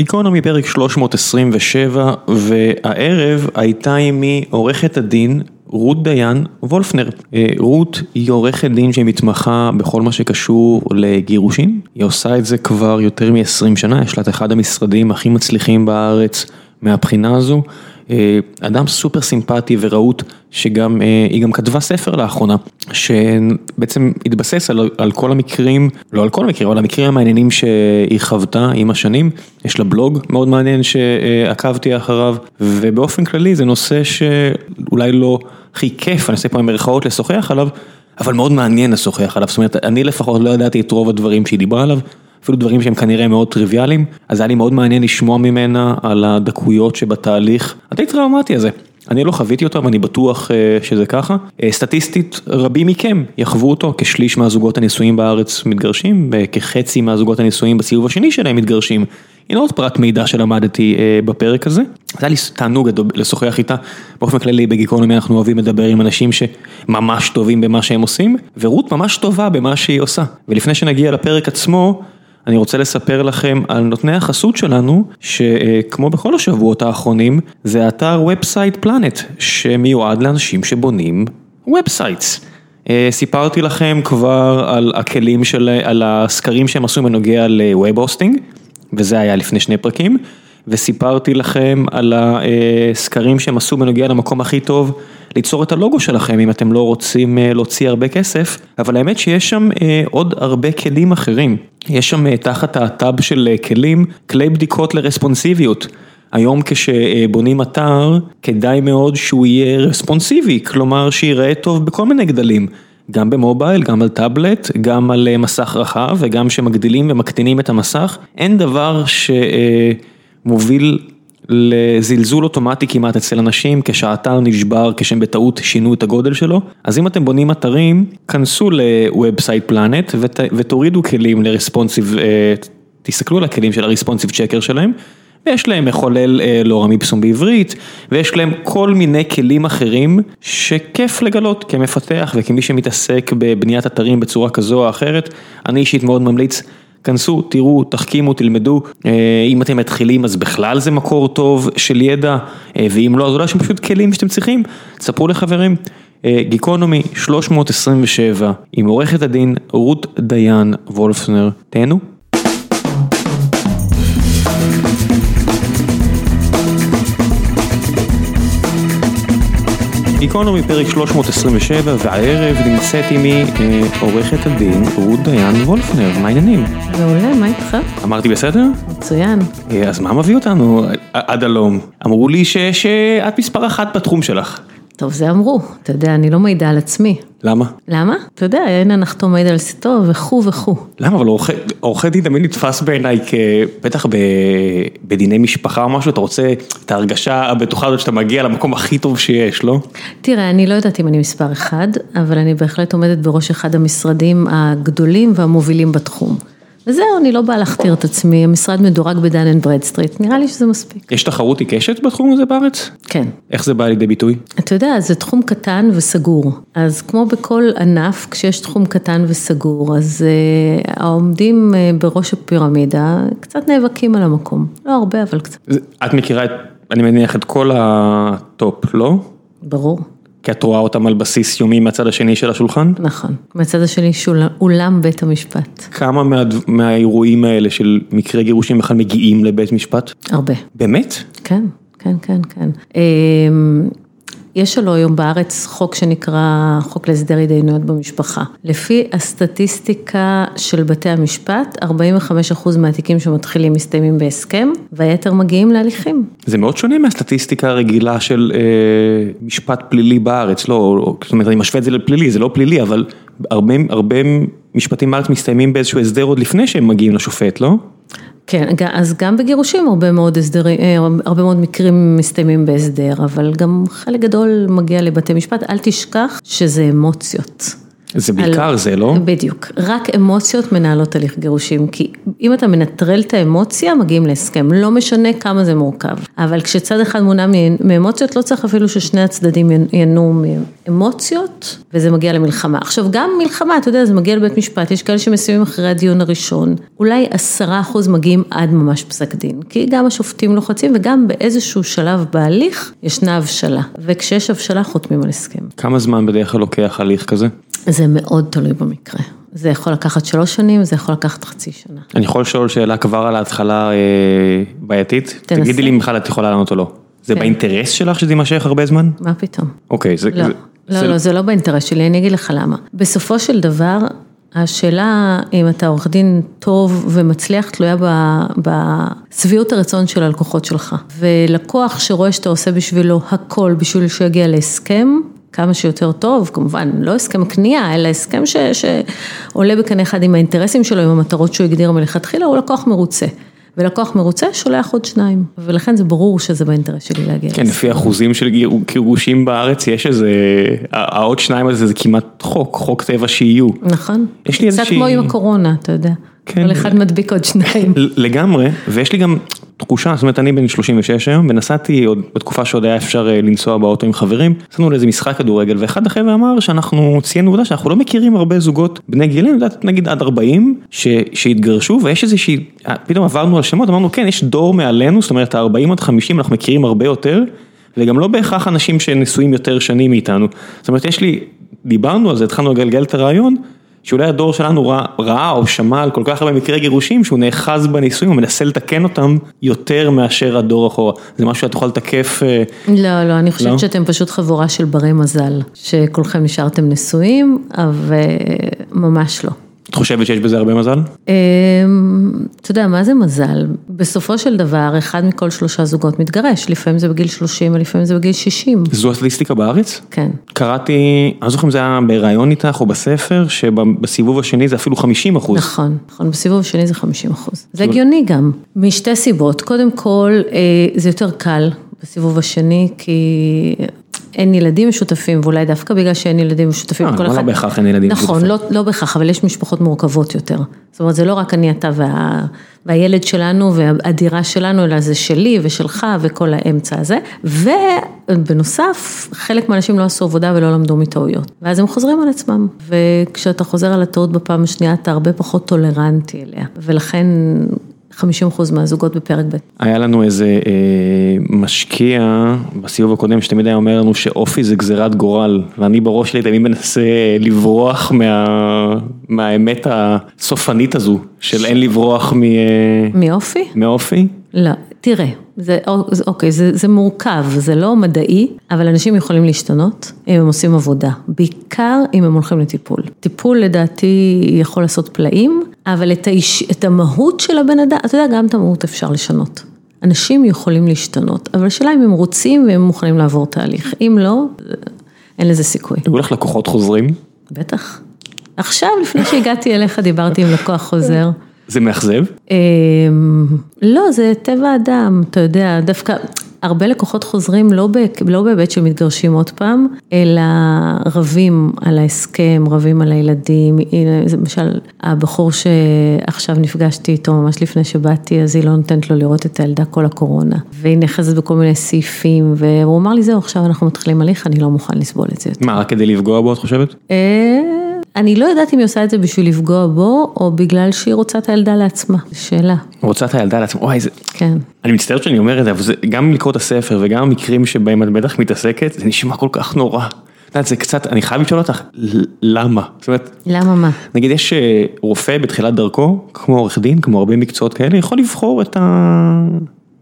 גיקונומי פרק 327, והערב הייתה עימי עורכת הדין רות דיין וולפנר. אה, רות היא עורכת דין שמתמחה בכל מה שקשור לגירושים, היא עושה את זה כבר יותר מ-20 שנה, יש לה את אחד המשרדים הכי מצליחים בארץ מהבחינה הזו. אה, אדם סופר סימפטי ורהוט, שגם, אה, היא גם כתבה ספר לאחרונה, שבעצם התבסס על, על כל המקרים, לא על כל המקרים, אבל המקרים המעניינים שהיא חוותה עם השנים, יש לה בלוג מאוד מעניין שעקבתי אחריו, ובאופן כללי זה נושא שאולי לא הכי כיף, אני עושה פה במרכאות לשוחח עליו, אבל מאוד מעניין לשוחח עליו, זאת אומרת, אני לפחות לא ידעתי את רוב הדברים שהיא דיברה עליו. אפילו דברים שהם כנראה מאוד טריוויאליים, אז היה לי מאוד מעניין לשמוע ממנה על הדקויות שבתהליך הדי טראומטי הזה. אני לא חוויתי אותו, אבל אני בטוח אה, שזה ככה. אה, סטטיסטית, רבים מכם יחוו אותו, כשליש מהזוגות הנישואים בארץ מתגרשים, כחצי מהזוגות הנישואים בסיבוב השני שלהם מתגרשים. הנה עוד פרט מידע שלמדתי אה, בפרק הזה. זה היה לי תענוג לשוחח איתה, באופן כללי בגיקונומי אנחנו אוהבים לדבר עם אנשים שממש טובים במה שהם עושים, ורות ממש טובה במה שהיא עושה. ולפני שנגיע לפרק עצמו, אני רוצה לספר לכם על נותני החסות שלנו, שכמו בכל השבועות האחרונים, זה אתר Website Planet, שמיועד לאנשים שבונים websites. סיפרתי לכם כבר על הכלים של, על הסקרים שהם עשו בנוגע ל web hosting, וזה היה לפני שני פרקים, וסיפרתי לכם על הסקרים שהם עשו בנוגע למקום הכי טוב ליצור את הלוגו שלכם אם אתם לא רוצים אה, להוציא הרבה כסף, אבל האמת שיש שם אה, עוד הרבה כלים אחרים. יש שם אה, תחת הטאב של כלים, כלי בדיקות לרספונסיביות. היום כשבונים אתר, כדאי מאוד שהוא יהיה רספונסיבי, כלומר שיראה טוב בכל מיני גדלים. גם במובייל, גם על טאבלט, גם על מסך רחב וגם שמגדילים ומקטינים את המסך. אין דבר שמוביל לזלזול אוטומטי כמעט אצל אנשים, כשהאתר נשבר, כשהם בטעות שינו את הגודל שלו, אז אם אתם בונים אתרים, כנסו ל-Website Planet ותורידו כלים לרספונסיב, אה, תסתכלו על הכלים של הרספונסיב צ'קר שלהם. ויש להם מחולל אה, לורם איפסום בעברית, ויש להם כל מיני כלים אחרים שכיף לגלות כמפתח וכמי שמתעסק בבניית אתרים בצורה כזו או אחרת, אני אישית מאוד ממליץ כנסו, תראו, תחכימו, תלמדו, אה, אם אתם מתחילים אז בכלל זה מקור טוב של ידע, אה, ואם לא אז אולי יש פשוט כלים שאתם צריכים, תספרו לחברים. אה, גיקונומי 327 עם עורכת הדין רות דיין וולפנר, תהנו. גיקונומי פרק 327 והערב נמצאת עימי אה, עורכת הדין רות דיין וולפנר, מה העניינים? מעולה, מה איתך? אמרתי בסדר? מצוין. אה, אז מה מביא אותנו עד הלום? אמרו לי שאת מספר אחת בתחום שלך. טוב, זה אמרו, אתה יודע, אני לא מעידה על עצמי. למה? למה? אתה יודע, אין הנחתום מעיד על סיטו וכו' וכו'. למה? אבל עורכי דין תמיד נתפס בעיניי כבטח בדיני משפחה או משהו, אתה רוצה את ההרגשה הבטוחה הזאת שאתה מגיע למקום הכי טוב שיש, לא? תראה, אני לא יודעת אם אני מספר אחד, אבל אני בהחלט עומדת בראש אחד המשרדים הגדולים והמובילים בתחום. וזהו, אני לא באה להכתיר את עצמי, המשרד מדורג בדן אנד ברדסטריט, נראה לי שזה מספיק. יש תחרות עיקשת בתחום הזה בארץ? כן. איך זה בא לידי ביטוי? אתה יודע, זה תחום קטן וסגור, אז כמו בכל ענף, כשיש תחום קטן וסגור, אז uh, העומדים uh, בראש הפירמידה קצת נאבקים על המקום, לא הרבה, אבל קצת. את מכירה, את, אני מניח, את כל ה top, לא? ברור. כי את רואה אותם על בסיס יומי מהצד השני של השולחן? נכון, מהצד השני של אולם בית המשפט. כמה מה, מהאירועים האלה של מקרי גירושים בכלל מגיעים לבית משפט? הרבה. באמת? כן, כן, כן, כן. יש לנו היום בארץ חוק שנקרא חוק להסדר התדיינויות במשפחה. לפי הסטטיסטיקה של בתי המשפט, 45% מהתיקים שמתחילים מסתיימים בהסכם, והיתר מגיעים להליכים. זה מאוד שונה מהסטטיסטיקה הרגילה של אה, משפט פלילי בארץ, לא, זאת אומרת אני משווה את זה לפלילי, זה לא פלילי, אבל הרבה, הרבה משפטים בארץ מסתיימים באיזשהו הסדר עוד לפני שהם מגיעים לשופט, לא? כן, אז גם בגירושים הרבה מאוד הסדרים, אה, הרבה מאוד מקרים מסתיימים בהסדר, אבל גם חלק גדול מגיע לבתי משפט, אל תשכח שזה אמוציות. זה בעיקר זה, לא? בדיוק, רק אמוציות מנהלות הליך גירושים, כי אם אתה מנטרל את האמוציה, מגיעים להסכם, לא משנה כמה זה מורכב. אבל כשצד אחד מונע מאמוציות, לא צריך אפילו ששני הצדדים ינועו מאמוציות, וזה מגיע למלחמה. עכשיו, גם מלחמה, אתה יודע, זה מגיע לבית משפט, יש כאלה שמסיימים אחרי הדיון הראשון, אולי עשרה אחוז מגיעים עד ממש פסק דין, כי גם השופטים לוחצים, וגם באיזשהו שלב בהליך ישנה הבשלה, וכשיש הבשלה חותמים על הסכם. כמה זמן בדרך כלל לוקח הליך כזה? זה מאוד תלוי במקרה. זה יכול לקחת שלוש שנים, זה יכול לקחת חצי שנה. אני יכול לשאול שאלה כבר על ההתחלה אה, בעייתית? תנסה. תגידי לי אם בכלל את יכולה לענות או לא. זה כן. באינטרס שלך שזה יימשך הרבה זמן? מה פתאום? אוקיי, זה... לא, זה- לא, זה- לא, זה לא באינטרס שלי, אני אגיד לך למה. בסופו של דבר, השאלה אם אתה עורך דין טוב ומצליח תלויה ב- בשביעות הרצון של הלקוחות שלך. ולקוח שרואה שאתה עושה בשבילו הכל בשביל שהוא יגיע להסכם, כמה שיותר טוב, כמובן, לא הסכם קנייה, אלא הסכם ש, שעולה בקנה אחד עם האינטרסים שלו, עם המטרות שהוא הגדיר מלכתחילה, הוא לקוח מרוצה. ולקוח מרוצה שולח עוד שניים, ולכן זה ברור שזה באינטרס שלי להגיע. כן, לפי אחוזים של גיר- גירושים בארץ, יש איזה... העוד שניים הזה זה כמעט חוק, חוק טבע שיהיו. נכון. קצת כמו עם הקורונה, אתה יודע. כן. כל אחד מדביק עוד שניים. לגמרי, ויש לי גם תחושה, זאת אומרת אני בן 36 היום, ונסעתי עוד בתקופה שעוד היה אפשר אה, לנסוע באוטו עם חברים, נסענו לאיזה משחק כדורגל, ואחד החבר'ה אמר שאנחנו ציינו עובדה שאנחנו לא מכירים הרבה זוגות בני גילים, נגיד עד 40, ש, שהתגרשו, ויש איזושהי, אה, פתאום עברנו על שמות, אמרנו כן, יש דור מעלינו, זאת אומרת ה-40 עד 50 אנחנו מכירים הרבה יותר, וגם לא בהכרח אנשים שנשואים יותר שנים מאיתנו, זאת אומרת יש לי, דיברנו על זה, התחלנו לגלגל את הרעיון, שאולי הדור שלנו ראה, ראה או שמע על כל כך הרבה מקרי גירושים שהוא נאחז בנישואים ומנסה לתקן אותם יותר מאשר הדור אחורה. זה משהו שאת יכולה לתקף, אה, לא, לא, אני חושבת לא? שאתם פשוט חבורה של ברי מזל, שכולכם נשארתם נשואים, אבל ממש לא. את חושבת שיש בזה הרבה מזל? אמ, אתה יודע, מה זה מזל? בסופו של דבר, אחד מכל שלושה זוגות מתגרש, לפעמים זה בגיל 30 ולפעמים זה בגיל 60. זו הסטטיסטיקה בארץ? כן. קראתי, אני לא זוכר אם זה היה בריאיון איתך או בספר, שבסיבוב השני זה אפילו 50 אחוז. נכון, נכון, בסיבוב השני זה 50 אחוז. זה הגיוני גם, משתי סיבות. קודם כל, אה, זה יותר קל בסיבוב השני, כי אין ילדים משותפים, ואולי דווקא בגלל שאין ילדים משותפים, אה, כל לא אחד... בהכרח אין ילדים נכון, משותפים. לא, לא בהכרח, אבל יש משפחות מורכבות יותר. זאת אומרת, זה לא רק אני, אתה וה... והילד שלנו והדירה שלנו, אלא זה שלי ושלך וכל האמצע הזה. ובנוסף, חלק מהאנשים לא עשו עבודה ולא למדו מטעויות. ואז הם חוזרים על עצמם. וכשאתה חוזר על הטעות בפעם השנייה, אתה הרבה פחות טולרנטי אליה. ולכן 50% מהזוגות בפרק ב'. היה לנו איזה אה, משקיע בסיבוב הקודם שתמיד היה אומר לנו שאופי זה גזירת גורל ואני בראש שלי תמיד מנסה לברוח מה, מהאמת הסופנית הזו של אין לברוח מ, אה, מאופי? מאופי. לא, תראה, זה, אוקיי, זה, זה מורכב, זה לא מדעי, אבל אנשים יכולים להשתנות אם הם עושים עבודה, בעיקר אם הם הולכים לטיפול. טיפול לדעתי יכול לעשות פלאים, אבל את, האיש, את המהות של הבן אדם, אתה יודע, גם את המהות אפשר לשנות. אנשים יכולים להשתנות, אבל השאלה אם הם רוצים והם מוכנים לעבור תהליך, אם לא, אין לזה סיכוי. היו לך לקוחות חוזרים? בטח. עכשיו, לפני שהגעתי אליך, דיברתי עם לקוח חוזר. זה מאכזב? אמ, לא, זה טבע האדם, אתה יודע, דווקא הרבה לקוחות חוזרים לא, ב, לא בהיבט שמתגרשים עוד פעם, אלא רבים על ההסכם, רבים על הילדים, הנה, למשל הבחור שעכשיו נפגשתי איתו ממש לפני שבאתי, אז היא לא נותנת לו לראות את הילדה כל הקורונה, והיא נאחזת בכל מיני סעיפים, והוא אמר לי זהו, עכשיו אנחנו מתחילים הליך, אני לא מוכן לסבול את זה יותר. מה, רק כדי לפגוע בו את חושבת? אני לא יודעת אם היא עושה את זה בשביל לפגוע בו, או בגלל שהיא רוצה את הילדה לעצמה, שאלה, רוצה את הילדה לעצמה, וואי, זה... כן. אני מצטער שאני אומר את זה, אבל זה גם לקרוא את הספר וגם המקרים שבהם את בטח מתעסקת, זה נשמע כל כך נורא. את יודעת, זה קצת, אני חייב לשאול אותך, למה? זאת אומרת, למה מה? נגיד יש אה, רופא בתחילת דרכו, כמו עורך דין, כמו הרבה מקצועות כאלה, יכול לבחור את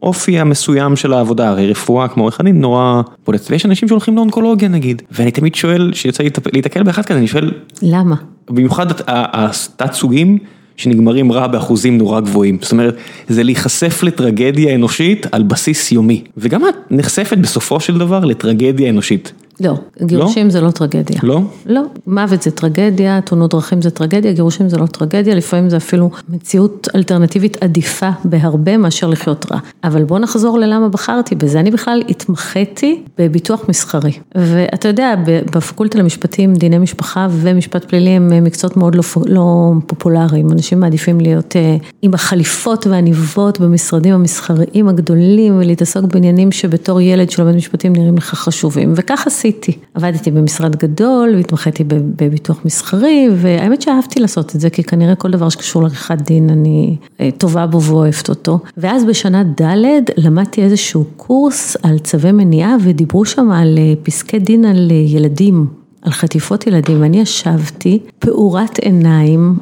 האופי המסוים של העבודה, הרי רפואה כמו עורך דין נורא בולט, ויש אנשים שהולכים לאונקולוגיה נגיד, ואני תמיד שואל, להיתפ- להיתקל באחד כזה, אני שואל, למה? במיוחד הת- ה- התת סוגים שנגמרים רע באחוזים נורא גבוהים, זאת אומרת, זה להיחשף לטרגדיה אנושית על בסיס יומי, וגם את נחשפת בסופו של דבר לטרגדיה אנושית. לא, גירושים זה לא טרגדיה. לא? לא, מוות זה טרגדיה, תאונות דרכים זה טרגדיה, גירושים זה לא טרגדיה, לפעמים זה אפילו מציאות אלטרנטיבית עדיפה בהרבה מאשר לחיות רע. אבל בוא נחזור ללמה בחרתי בזה, אני בכלל התמחיתי בביטוח מסחרי. ואתה יודע, בפקולטה למשפטים, דיני משפחה ומשפט פלילי הם מקצועות מאוד לא, לא פופולריים, אנשים מעדיפים להיות אה, עם החליפות והעניבות במשרדים המסחריים הגדולים ולהתעסק בעניינים שבתור ילד שלומד משפטים נראים לך חשובים, וכך עשיתי. עבדתי במשרד גדול והתמחיתי בביטוח מסחרי, והאמת שאהבתי לעשות את זה, כי כנראה כל דבר שקשור לעריכת דין אני אה, טובה בו ואוהבת אותו. ואז בשנה ד' למדתי איזשהו קורס על צווי מניעה ודיברו שם על אה, פסקי דין על ילדים. על חטיפות ילדים, ואני ישבתי פעורת עיניים,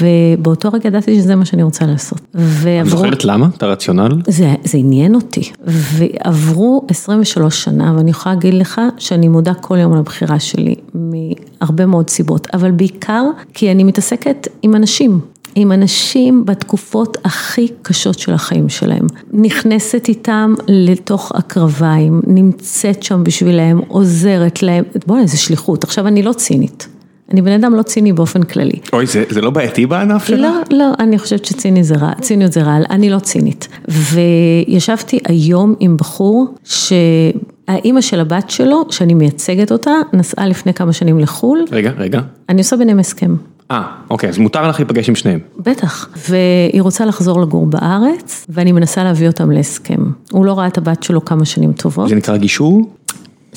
ובאותו רגע ידעתי שזה מה שאני רוצה לעשות. ועברו... את זוכרת למה? את הרציונל? זה, זה עניין אותי, ועברו 23 שנה, ואני יכולה להגיד לך שאני מודה כל יום לבחירה שלי, מהרבה מאוד סיבות, אבל בעיקר כי אני מתעסקת עם אנשים. עם אנשים בתקופות הכי קשות של החיים שלהם. נכנסת איתם לתוך הקרביים, נמצאת שם בשבילהם, עוזרת להם, בוא'נה, איזה שליחות. עכשיו, אני לא צינית. אני בן אדם לא ציני באופן כללי. אוי, זה, זה לא בעייתי בענף שלך? לא, לא, אני חושבת שציני זה רע, ציניות זה רע, אני לא צינית. וישבתי היום עם בחור שהאימא של הבת שלו, שאני מייצגת אותה, נסעה לפני כמה שנים לחו"ל. רגע, רגע. אני עושה ביניהם הסכם. אה, אוקיי, אז מותר לך להיפגש עם שניהם. בטח, והיא רוצה לחזור לגור בארץ, ואני מנסה להביא אותם להסכם. הוא לא ראה את הבת שלו כמה שנים טובות. זה נקרא גישור?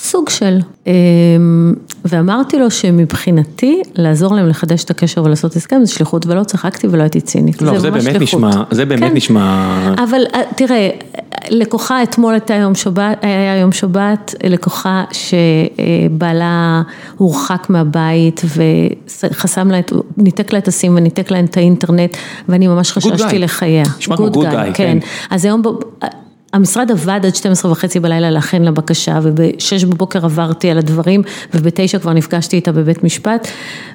סוג של. אמ, ואמרתי לו שמבחינתי, לעזור להם לחדש את הקשר ולעשות הסכם זה שליחות ולא צחקתי ולא הייתי צינית. לא, זה, זה באמת שליחות. נשמע, זה באמת כן. נשמע... אבל אה, תראה, לקוחה אתמול הייתה יום שבת, היה יום שבת, לקוחה שבעלה הורחק מהבית וחסם לה, את, ניתק לה את הסים וניתק לה את האינטרנט ואני ממש חששתי לחייה. נשמע כמו גוד גאי, כן. אז היום... המשרד עבד עד 12 וחצי בלילה להכין לבקשה וב-6 בבוקר עברתי על הדברים וב-9 כבר נפגשתי איתה בבית משפט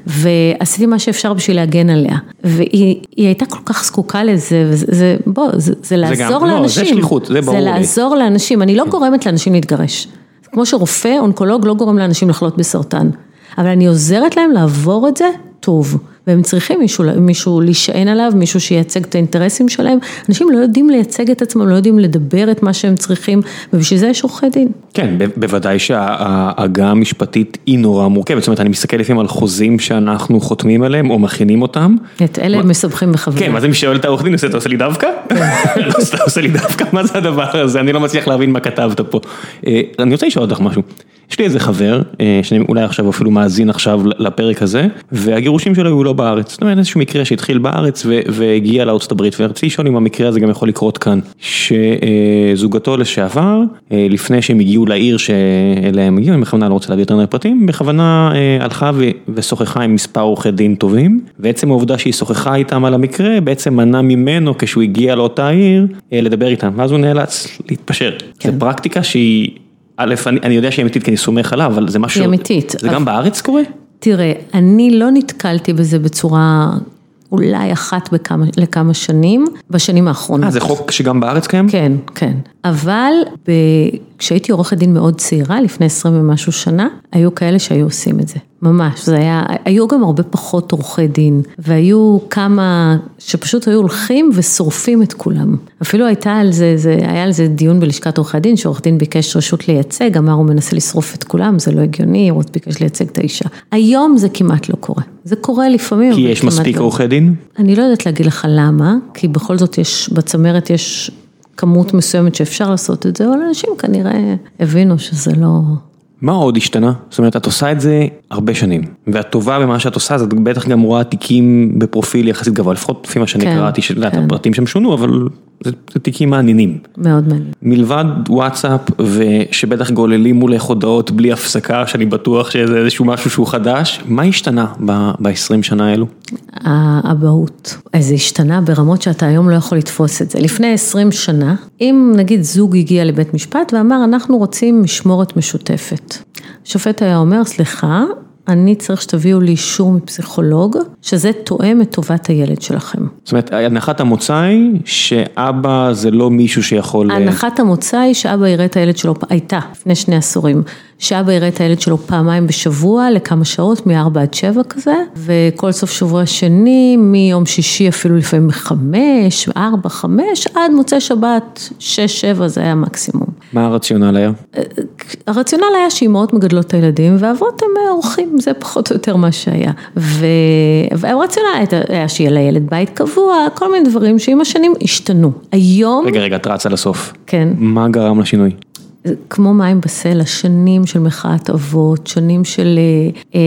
ועשיתי מה שאפשר בשביל להגן עליה. והיא הייתה כל כך זקוקה לזה וזה בוא זה, זה לעזור גם, לאנשים, לא, זה שליחות, זה ברור לי. זה לעזור לאנשים, אני לא גורמת לאנשים להתגרש, כמו שרופא אונקולוג לא גורם לאנשים לחלות בסרטן, אבל אני עוזרת להם לעבור את זה טוב. והם צריכים מישהו, מישהו להישען עליו, מישהו שייצג את האינטרסים שלהם. אנשים לא יודעים לייצג את עצמם, לא יודעים לדבר את מה שהם צריכים, ובשביל זה יש עורכי דין. כן, בוודאי שההגה המשפטית היא נורא מורכבת, זאת אומרת, אני מסתכל לפעמים על חוזים שאנחנו חותמים עליהם או מכינים אותם. את אלה הם מסבכים בחבילה. כן, אז אני שואל את העורך דין, אתה עושה לי דווקא? לא, אתה עושה לי דווקא, מה זה הדבר הזה? אני לא מצליח להבין מה כתבת פה. אה, אני רוצה לשאול אותך משהו. יש לי איזה חבר, אה, שאני אולי עכשיו אפילו מאזין עכשיו לפרק הזה, והגירושים שלו היו לא בארץ. זאת אומרת, איזשהו מקרה שהתחיל בארץ והגיע לארצות הברית, ורציתי לשאול אם המקרה הזה גם יכול לקרות כאן. שזוגתו לשעבר, אה, לפני שהם הגיעו לעיר שאליה הם הגיעו, אני בכוונה לא רוצה להביא יותר פרטים, בכוונה אה, הלכה ושוחחה עם מספר עורכי דין טובים, ועצם העובדה שהיא שוחחה איתם על המקרה, בעצם מנע ממנו כשהוא הגיע לאותה עיר, לדבר איתם, ואז הוא נאלץ להתפשר. כן. זו פרקטיקה שהיא... א', אני, אני יודע שהיא אמיתית כי אני סומך עליו, אבל זה משהו... היא אמיתית. זה גם בארץ קורה? תראה, אני לא נתקלתי בזה בצורה אולי אחת בכמה, לכמה שנים, בשנים האחרונות. אה, זה חוק שגם בארץ קיים? כן, כן. אבל ב... כשהייתי עורכת דין מאוד צעירה, לפני עשרים ומשהו שנה, היו כאלה שהיו עושים את זה. ממש, זה היה, היו גם הרבה פחות עורכי דין, והיו כמה שפשוט היו הולכים ושורפים את כולם. אפילו הייתה על זה, זה היה על זה דיון בלשכת עורכי דין, שעורך דין ביקש רשות לייצג, אמר הוא מנסה לשרוף את כולם, זה לא הגיוני, הוא ביקש לייצג את האישה. היום זה כמעט לא קורה, זה קורה לפעמים. כי יש מספיק לא. עורכי דין? אני לא יודעת להגיד לך למה, כי בכל זאת יש, בצמרת יש כמות מסוימת שאפשר לעשות את זה, אבל אנשים כנראה הבינו שזה לא... מה עוד השתנה? זאת אומרת, את עושה את זה הרבה שנים, ואת טובה במה שאת עושה, אז את בטח גם רואה תיקים בפרופיל יחסית גבוה, לפחות לפי מה שאני כן, קראתי, כן. הפרטים שם שונו, אבל זה, זה תיקים מעניינים. מאוד מעניין. מלבד וואטסאפ, ושבטח גוללים מולך הודעות בלי הפסקה, שאני בטוח שזה איזשהו משהו שהוא חדש, מה השתנה ב-20 שנה האלו? האבהות. זה השתנה ברמות שאתה היום לא יכול לתפוס את זה. לפני 20 שנה, אם נגיד זוג הגיע לבית משפט ואמר, אנחנו רוצים משמורת משותפת. השופט היה אומר, סליחה, אני צריך שתביאו לי אישור מפסיכולוג, שזה תואם את טובת הילד שלכם. זאת אומרת, הנחת המוצא היא שאבא זה לא מישהו שיכול... הנחת המוצא היא שאבא יראה את הילד שלו, הייתה לפני שני עשורים, שאבא יראה את הילד שלו פעמיים בשבוע לכמה שעות, מ-4 עד 7 כזה, וכל סוף שבוע שני, מיום שישי אפילו לפעמים מחמש, ארבע, חמש, עד מוצאי שבת, שש, שבע, זה היה המקסימום. מה הרציונל היה? הרציונל היה שאימהות מגדלות את הילדים ואבות הם אורחים, זה פחות או יותר מה שהיה. ו... והרציונל היה שיהיה לילד בית קבוע, כל מיני דברים שעם השנים השתנו. היום... רגע, רגע, את רצה לסוף. כן. מה גרם לשינוי? כמו מים בסלע, שנים של מחאת אבות, שנים של אה, אה,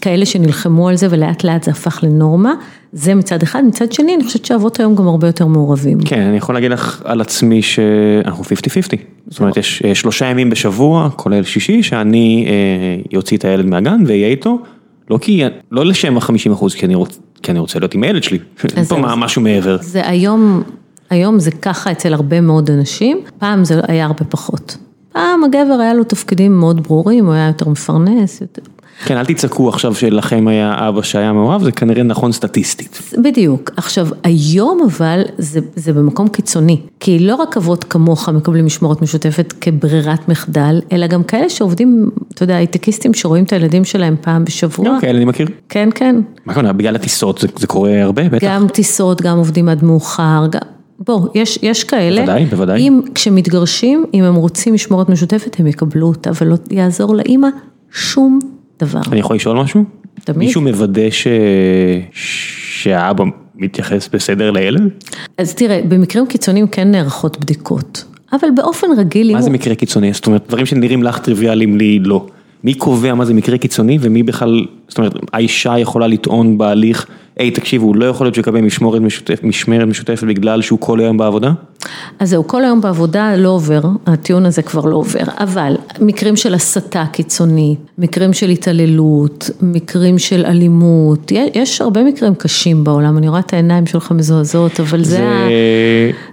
כאלה שנלחמו על זה ולאט לאט זה הפך לנורמה, זה מצד אחד, מצד שני אני חושבת שאבות היום גם הרבה יותר מעורבים. כן, אני יכול להגיד לך על עצמי שאנחנו 50-50, זאת אומרת יש אה, שלושה ימים בשבוע, כולל שישי, שאני אוציא את הילד מהגן ואהיה איתו, לא כי, לא לשם ה-50 אחוז, כי אני רוצה להיות עם הילד שלי, אין פה משהו מעבר. זה היום... היום זה ככה אצל הרבה מאוד אנשים, פעם זה היה הרבה פחות. פעם הגבר היה לו תפקידים מאוד ברורים, הוא היה יותר מפרנס, יותר... כן, אל תצעקו עכשיו שלכם היה אבא שהיה מאוהב, זה כנראה נכון סטטיסטית. בדיוק. עכשיו, היום אבל זה, זה במקום קיצוני, כי לא רק אבות כמוך מקבלים משמורת משותפת כברירת מחדל, אלא גם כאלה שעובדים, אתה יודע, הייטקיסטים שרואים את הילדים שלהם פעם בשבוע. גם כאלה אני מכיר. כן, כן. מה קורה, בגלל הטיסות זה, זה קורה הרבה, בטח. גם טיסות, גם עובדים עד מאוחר, גם... בוא, יש, יש כאלה, בוודאי, בוודאי. אם כשמתגרשים, אם הם רוצים משמורת משותפת, הם יקבלו אותה, ולא יעזור לאימא שום דבר. אני יכול לשאול משהו? תמיד. מישהו מוודא ש... שהאבא מתייחס בסדר לילד? אז תראה, במקרים קיצוניים כן נערכות בדיקות, אבל באופן רגיל... מה זה הוא... מקרה קיצוני? זאת אומרת, דברים שנראים לך טריוויאליים לי לא. מי קובע מה זה מקרה קיצוני ומי בכלל, זאת אומרת, האישה יכולה לטעון בהליך, היי תקשיבו, לא יכול להיות שהוא יקבל משמורת משותפת, משמרת משותפת בגלל שהוא כל היום בעבודה? אז זהו, כל היום בעבודה לא עובר, הטיעון הזה כבר לא עובר, אבל מקרים של הסתה קיצונית, מקרים של התעללות, מקרים של אלימות, יש הרבה מקרים קשים בעולם, אני רואה את העיניים שלך מזועזעות, אבל זה, זה ה...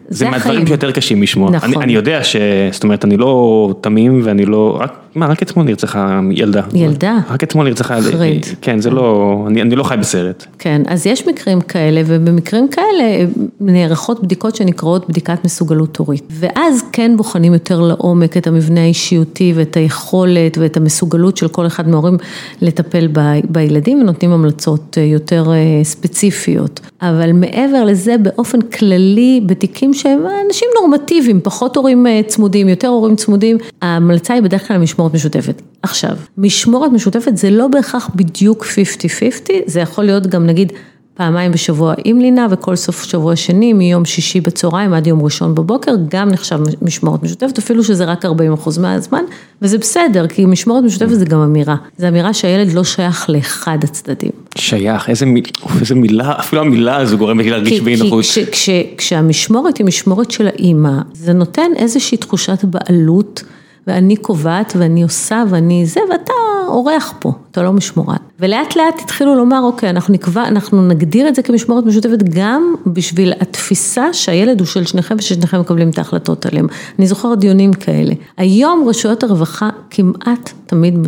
זה מהדברים שיותר קשים לשמוע, נכון. אני, אני יודע ש... זאת אומרת, אני לא תמים ואני לא, רק, מה, רק אתמול נרצחה ילדה. ילדה? רק אתמול נרצחה, אחרית. כן, זה לא, אני, אני לא חי בסרט. כן, אז יש מקרים כאלה, ובמקרים כאלה נערכות בדיקות שנקראות בדיקת מסוגלות הורית. ואז כן בוחנים יותר לעומק את המבנה האישיותי ואת היכולת ואת המסוגלות של כל אחד מההורים לטפל ב, בילדים, ונותנים המלצות יותר ספציפיות. אבל מעבר לזה, באופן כללי, בתיקים שהם אנשים נורמטיביים, פחות הורים צמודים, יותר הורים צמודים, ההמלצה היא בדרך כלל משמורת משותפת. עכשיו, משמורת משותפת זה לא בהכרח בדיוק 50-50, זה יכול להיות גם נגיד פעמיים בשבוע עם לינה וכל סוף שבוע שני מיום שישי בצהריים עד יום ראשון בבוקר, גם נחשב משמורת משותפת, אפילו שזה רק 40 אחוז מהזמן, וזה בסדר, כי משמורת משותפת זה גם אמירה, זה אמירה שהילד לא שייך לאחד הצדדים. שייך, איזה, מיל, איזה מילה, אפילו המילה הזו גורמת לי להרגיש באי נוחות. כש, כש, כשהמשמורת היא משמורת של האימא, זה נותן איזושהי תחושת בעלות. ואני קובעת ואני עושה ואני זה, ואתה אורח פה, אתה לא משמורן. ולאט לאט התחילו לומר, אוקיי, אנחנו נקבע, אנחנו נגדיר את זה כמשמורת משותפת גם בשביל התפיסה שהילד הוא של שניכם וששניכם מקבלים את ההחלטות עליהם. אני זוכרת דיונים כאלה. היום רשויות הרווחה כמעט תמיד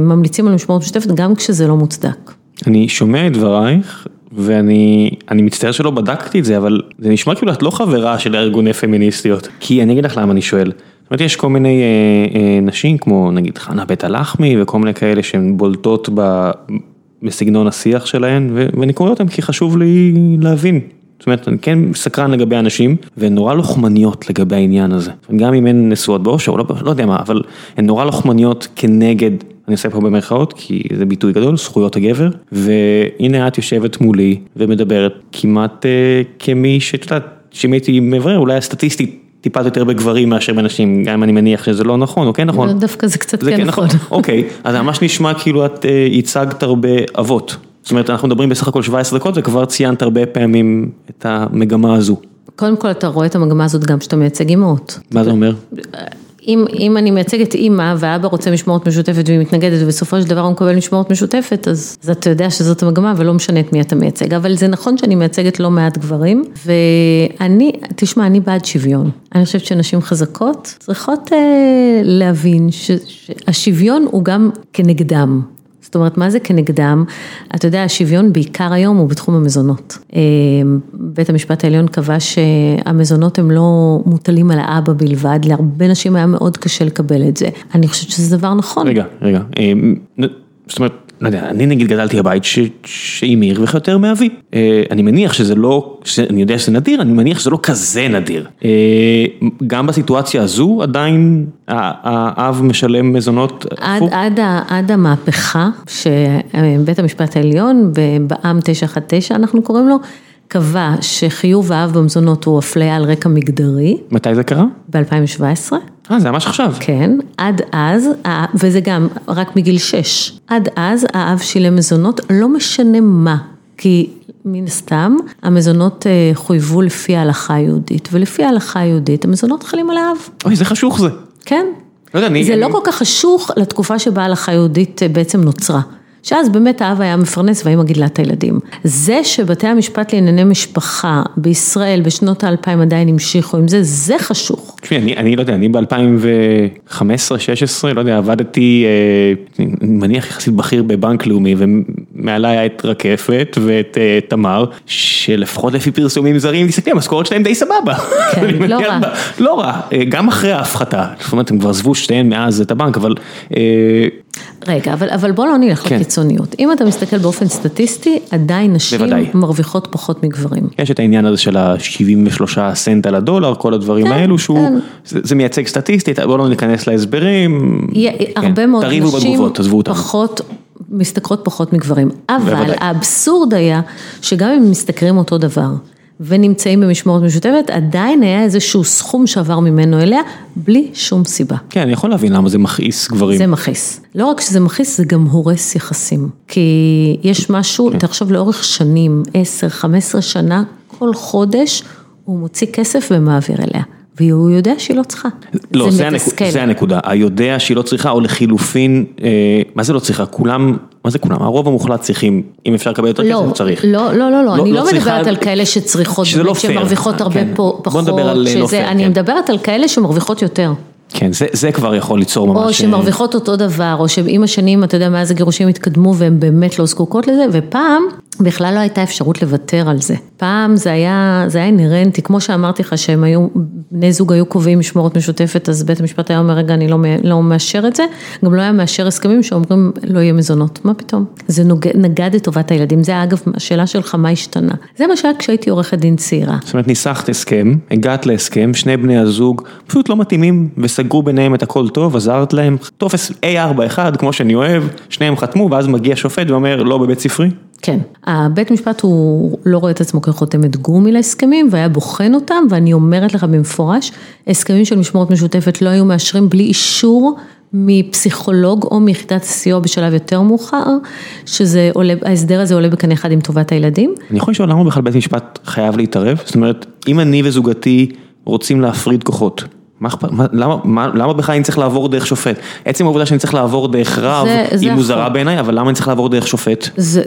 ממליצים על משמורת משותפת גם כשזה לא מוצדק. אני שומע את דברייך. ואני מצטער שלא בדקתי את זה, אבל זה נשמע כאילו את לא חברה של ארגוני פמיניסטיות. כי אני אגיד לך למה אני שואל. זאת אומרת, יש כל מיני אה, אה, נשים, כמו נגיד חנה בית הלחמי וכל מיני כאלה שהן בולטות ב, בסגנון השיח שלהן, ו, ואני קורא אותן כי חשוב לי להבין. זאת אומרת, אני כן סקרן לגבי אנשים, והן נורא לוחמניות לגבי העניין הזה. גם אם הן נשואות באושר, לא, לא יודע מה, אבל הן נורא לוחמניות כנגד, אני עושה פה במרכאות, כי זה ביטוי גדול, זכויות הגבר, והנה את יושבת מולי ומדברת כמעט אה, כמי שאת יודעת, שאם הייתי מברר, אולי הסטטיסטית. טיפה יותר בגברים מאשר בנשים, גם אם אני מניח שזה לא נכון או כן נכון. דווקא זה קצת כן נכון. אוקיי, אז זה ממש נשמע כאילו את ייצגת הרבה אבות. זאת אומרת, אנחנו מדברים בסך הכל 17 דקות וכבר ציינת הרבה פעמים את המגמה הזו. קודם כל אתה רואה את המגמה הזאת גם כשאתה מייצג אימהות. מה זה אומר? אם, אם אני מייצגת אימא ואבא רוצה משמורת משותפת והיא מתנגדת ובסופו של דבר הוא מקבל משמורת משותפת, אז, אז אתה יודע שזאת המגמה ולא משנה את מי אתה מייצג. אבל זה נכון שאני מייצגת לא מעט גברים, ואני, תשמע, אני בעד שוויון. אני חושבת שנשים חזקות צריכות אה, להבין שהשוויון הוא גם כנגדם. זאת אומרת, מה זה כנגדם? אתה יודע, השוויון בעיקר היום הוא בתחום המזונות. אה, בית המשפט העליון קבע שהמזונות הם לא מוטלים על האבא בלבד, להרבה נשים היה מאוד קשה לקבל את זה. אני חושבת שזה דבר נכון. רגע, רגע, אה, זאת אומרת, לא יודע, אני נגיד גדלתי בבית שאימי הרוויחה יותר מאבי. אה, אני מניח שזה לא, אני יודע שזה נדיר, אני מניח שזה לא כזה נדיר. אה, גם בסיטואציה הזו עדיין האב משלם מזונות הפוך? עד, עד, עד המהפכה שבית המשפט העליון, בעם 919 אנחנו קוראים לו, קבע שחיוב האב במזונות הוא אפליה על רקע מגדרי. מתי זה קרה? ב-2017. אה, זה ממש עכשיו. כן, עד אז, וזה גם רק מגיל 6, עד אז האב שילם מזונות, לא משנה מה, כי מן הסתם המזונות אה, חויבו לפי ההלכה היהודית, ולפי ההלכה היהודית המזונות חלים על האב. אוי, זה חשוך זה. כן. לא יודע, אני... זה אני... לא כל כך חשוך לתקופה שבה ההלכה היהודית אה, בעצם נוצרה. שאז באמת האב היה מפרנס והאמא גידלה את הילדים. זה שבתי המשפט לענייני משפחה בישראל בשנות האלפיים עדיין המשיכו עם זה, זה חשוך. תשמעי, אני, אני לא יודע, אני ב-2015-2016, לא יודע, עבדתי, אה, אני מניח יחסית בכיר בבנק לאומי, ומעליי היה את רקפת ואת אה, תמר, שלפחות לפי פרסומים זרים, תסתכלי, המשכורת שלהם די סבבה. כן, לא רע. לא רע, אה, גם אחרי ההפחתה, זאת אומרת, הם כבר עזבו שתיהן מאז את הבנק, אבל... רגע, אבל, אבל בוא לא נלך כן. לקיצוניות. אם אתה מסתכל באופן סטטיסטי, עדיין נשים בוודאי. מרוויחות פחות מגברים. יש את העניין הזה של ה-73 סנט על הדולר, כל הדברים כן, האלו, שהוא, כן. זה, זה מייצג סטטיסטית, בוא לא ניכנס להסברים. כן. הרבה מאוד נשים פחות משתכרות פחות מגברים. אבל בוודאי. האבסורד היה שגם אם משתכרים אותו דבר. ונמצאים במשמורת משותפת, עדיין היה איזשהו סכום שעבר ממנו אליה, בלי שום סיבה. כן, אני יכול להבין למה זה מכעיס גברים. זה מכעיס. לא רק שזה מכעיס, זה גם הורס יחסים. כי יש משהו, כן. תחשוב לאורך שנים, 10, 15 שנה, כל חודש הוא מוציא כסף ומעביר אליה. והוא יודע שהיא לא צריכה. לא, זה, זה, הנק... זה הנקודה, היודע שהיא לא צריכה, או לחילופין, אה, מה זה לא צריכה? כולם, מה זה כולם? הרוב המוחלט צריכים, אם אפשר לקבל יותר לא, כסף, צריך. לא, לא, לא, לא, אני לא, לא מדברת על כאלה שצריכות, שזה לא פייר. שמרוויחות הרבה כן. פחות, בוא נדבר על שזה, לא פייר, אני כן. מדברת על כאלה שמרוויחות יותר. כן, זה, זה כבר יכול ליצור ממש... או שמרוויחות אותו דבר, או שעם השנים, אתה יודע, מאז הגירושים התקדמו והן באמת לא זקוקות לזה, ופעם בכלל לא הייתה אפשרות לוותר על זה. פעם זה היה, זה היה אינהרנטי, כמו שאמרתי לך שהם היו, בני זוג היו קובעים משמורת משותפת, אז בית המשפט היה אומר, רגע, אני לא, לא מאשר את זה, גם לא היה מאשר הסכמים שאומרים לא יהיה מזונות, מה פתאום? זה נוגד, נגד את טובת הילדים, זה אגב, השאלה שלך, מה השתנה? זה מה שהיה כשהייתי עורכת דין צעירה. זאת אומרת, ניסחת הסכם, הגעת להסכם, שני בני הזוג פשוט לא מתאימים, וסגרו ביניהם את הכל טוב, עזרת להם, טופס A41, כמו שאני אוהב, שניהם חתמו, ואז מגיע שופט ואומר, לא בבית ספרי? כן, הבית משפט הוא לא רואה את עצמו כחותמת גומי להסכמים והיה בוחן אותם ואני אומרת לך במפורש, הסכמים של משמורת משותפת לא היו מאשרים בלי אישור מפסיכולוג או מיחידת הסיוע בשלב יותר מאוחר, שזה עולה, ההסדר הזה עולה בקנה אחד עם טובת הילדים. אני יכול לשאול למה בכלל בית משפט חייב להתערב? זאת אומרת, אם אני וזוגתי רוצים להפריד כוחות, מה אכפת, למה, מה, למה בכלל אני צריך לעבור דרך שופט? עצם העובדה שאני צריך לעבור דרך רב, היא מוזרה בעיניי, אבל למה אני צריך לעבור דרך שופט? זה,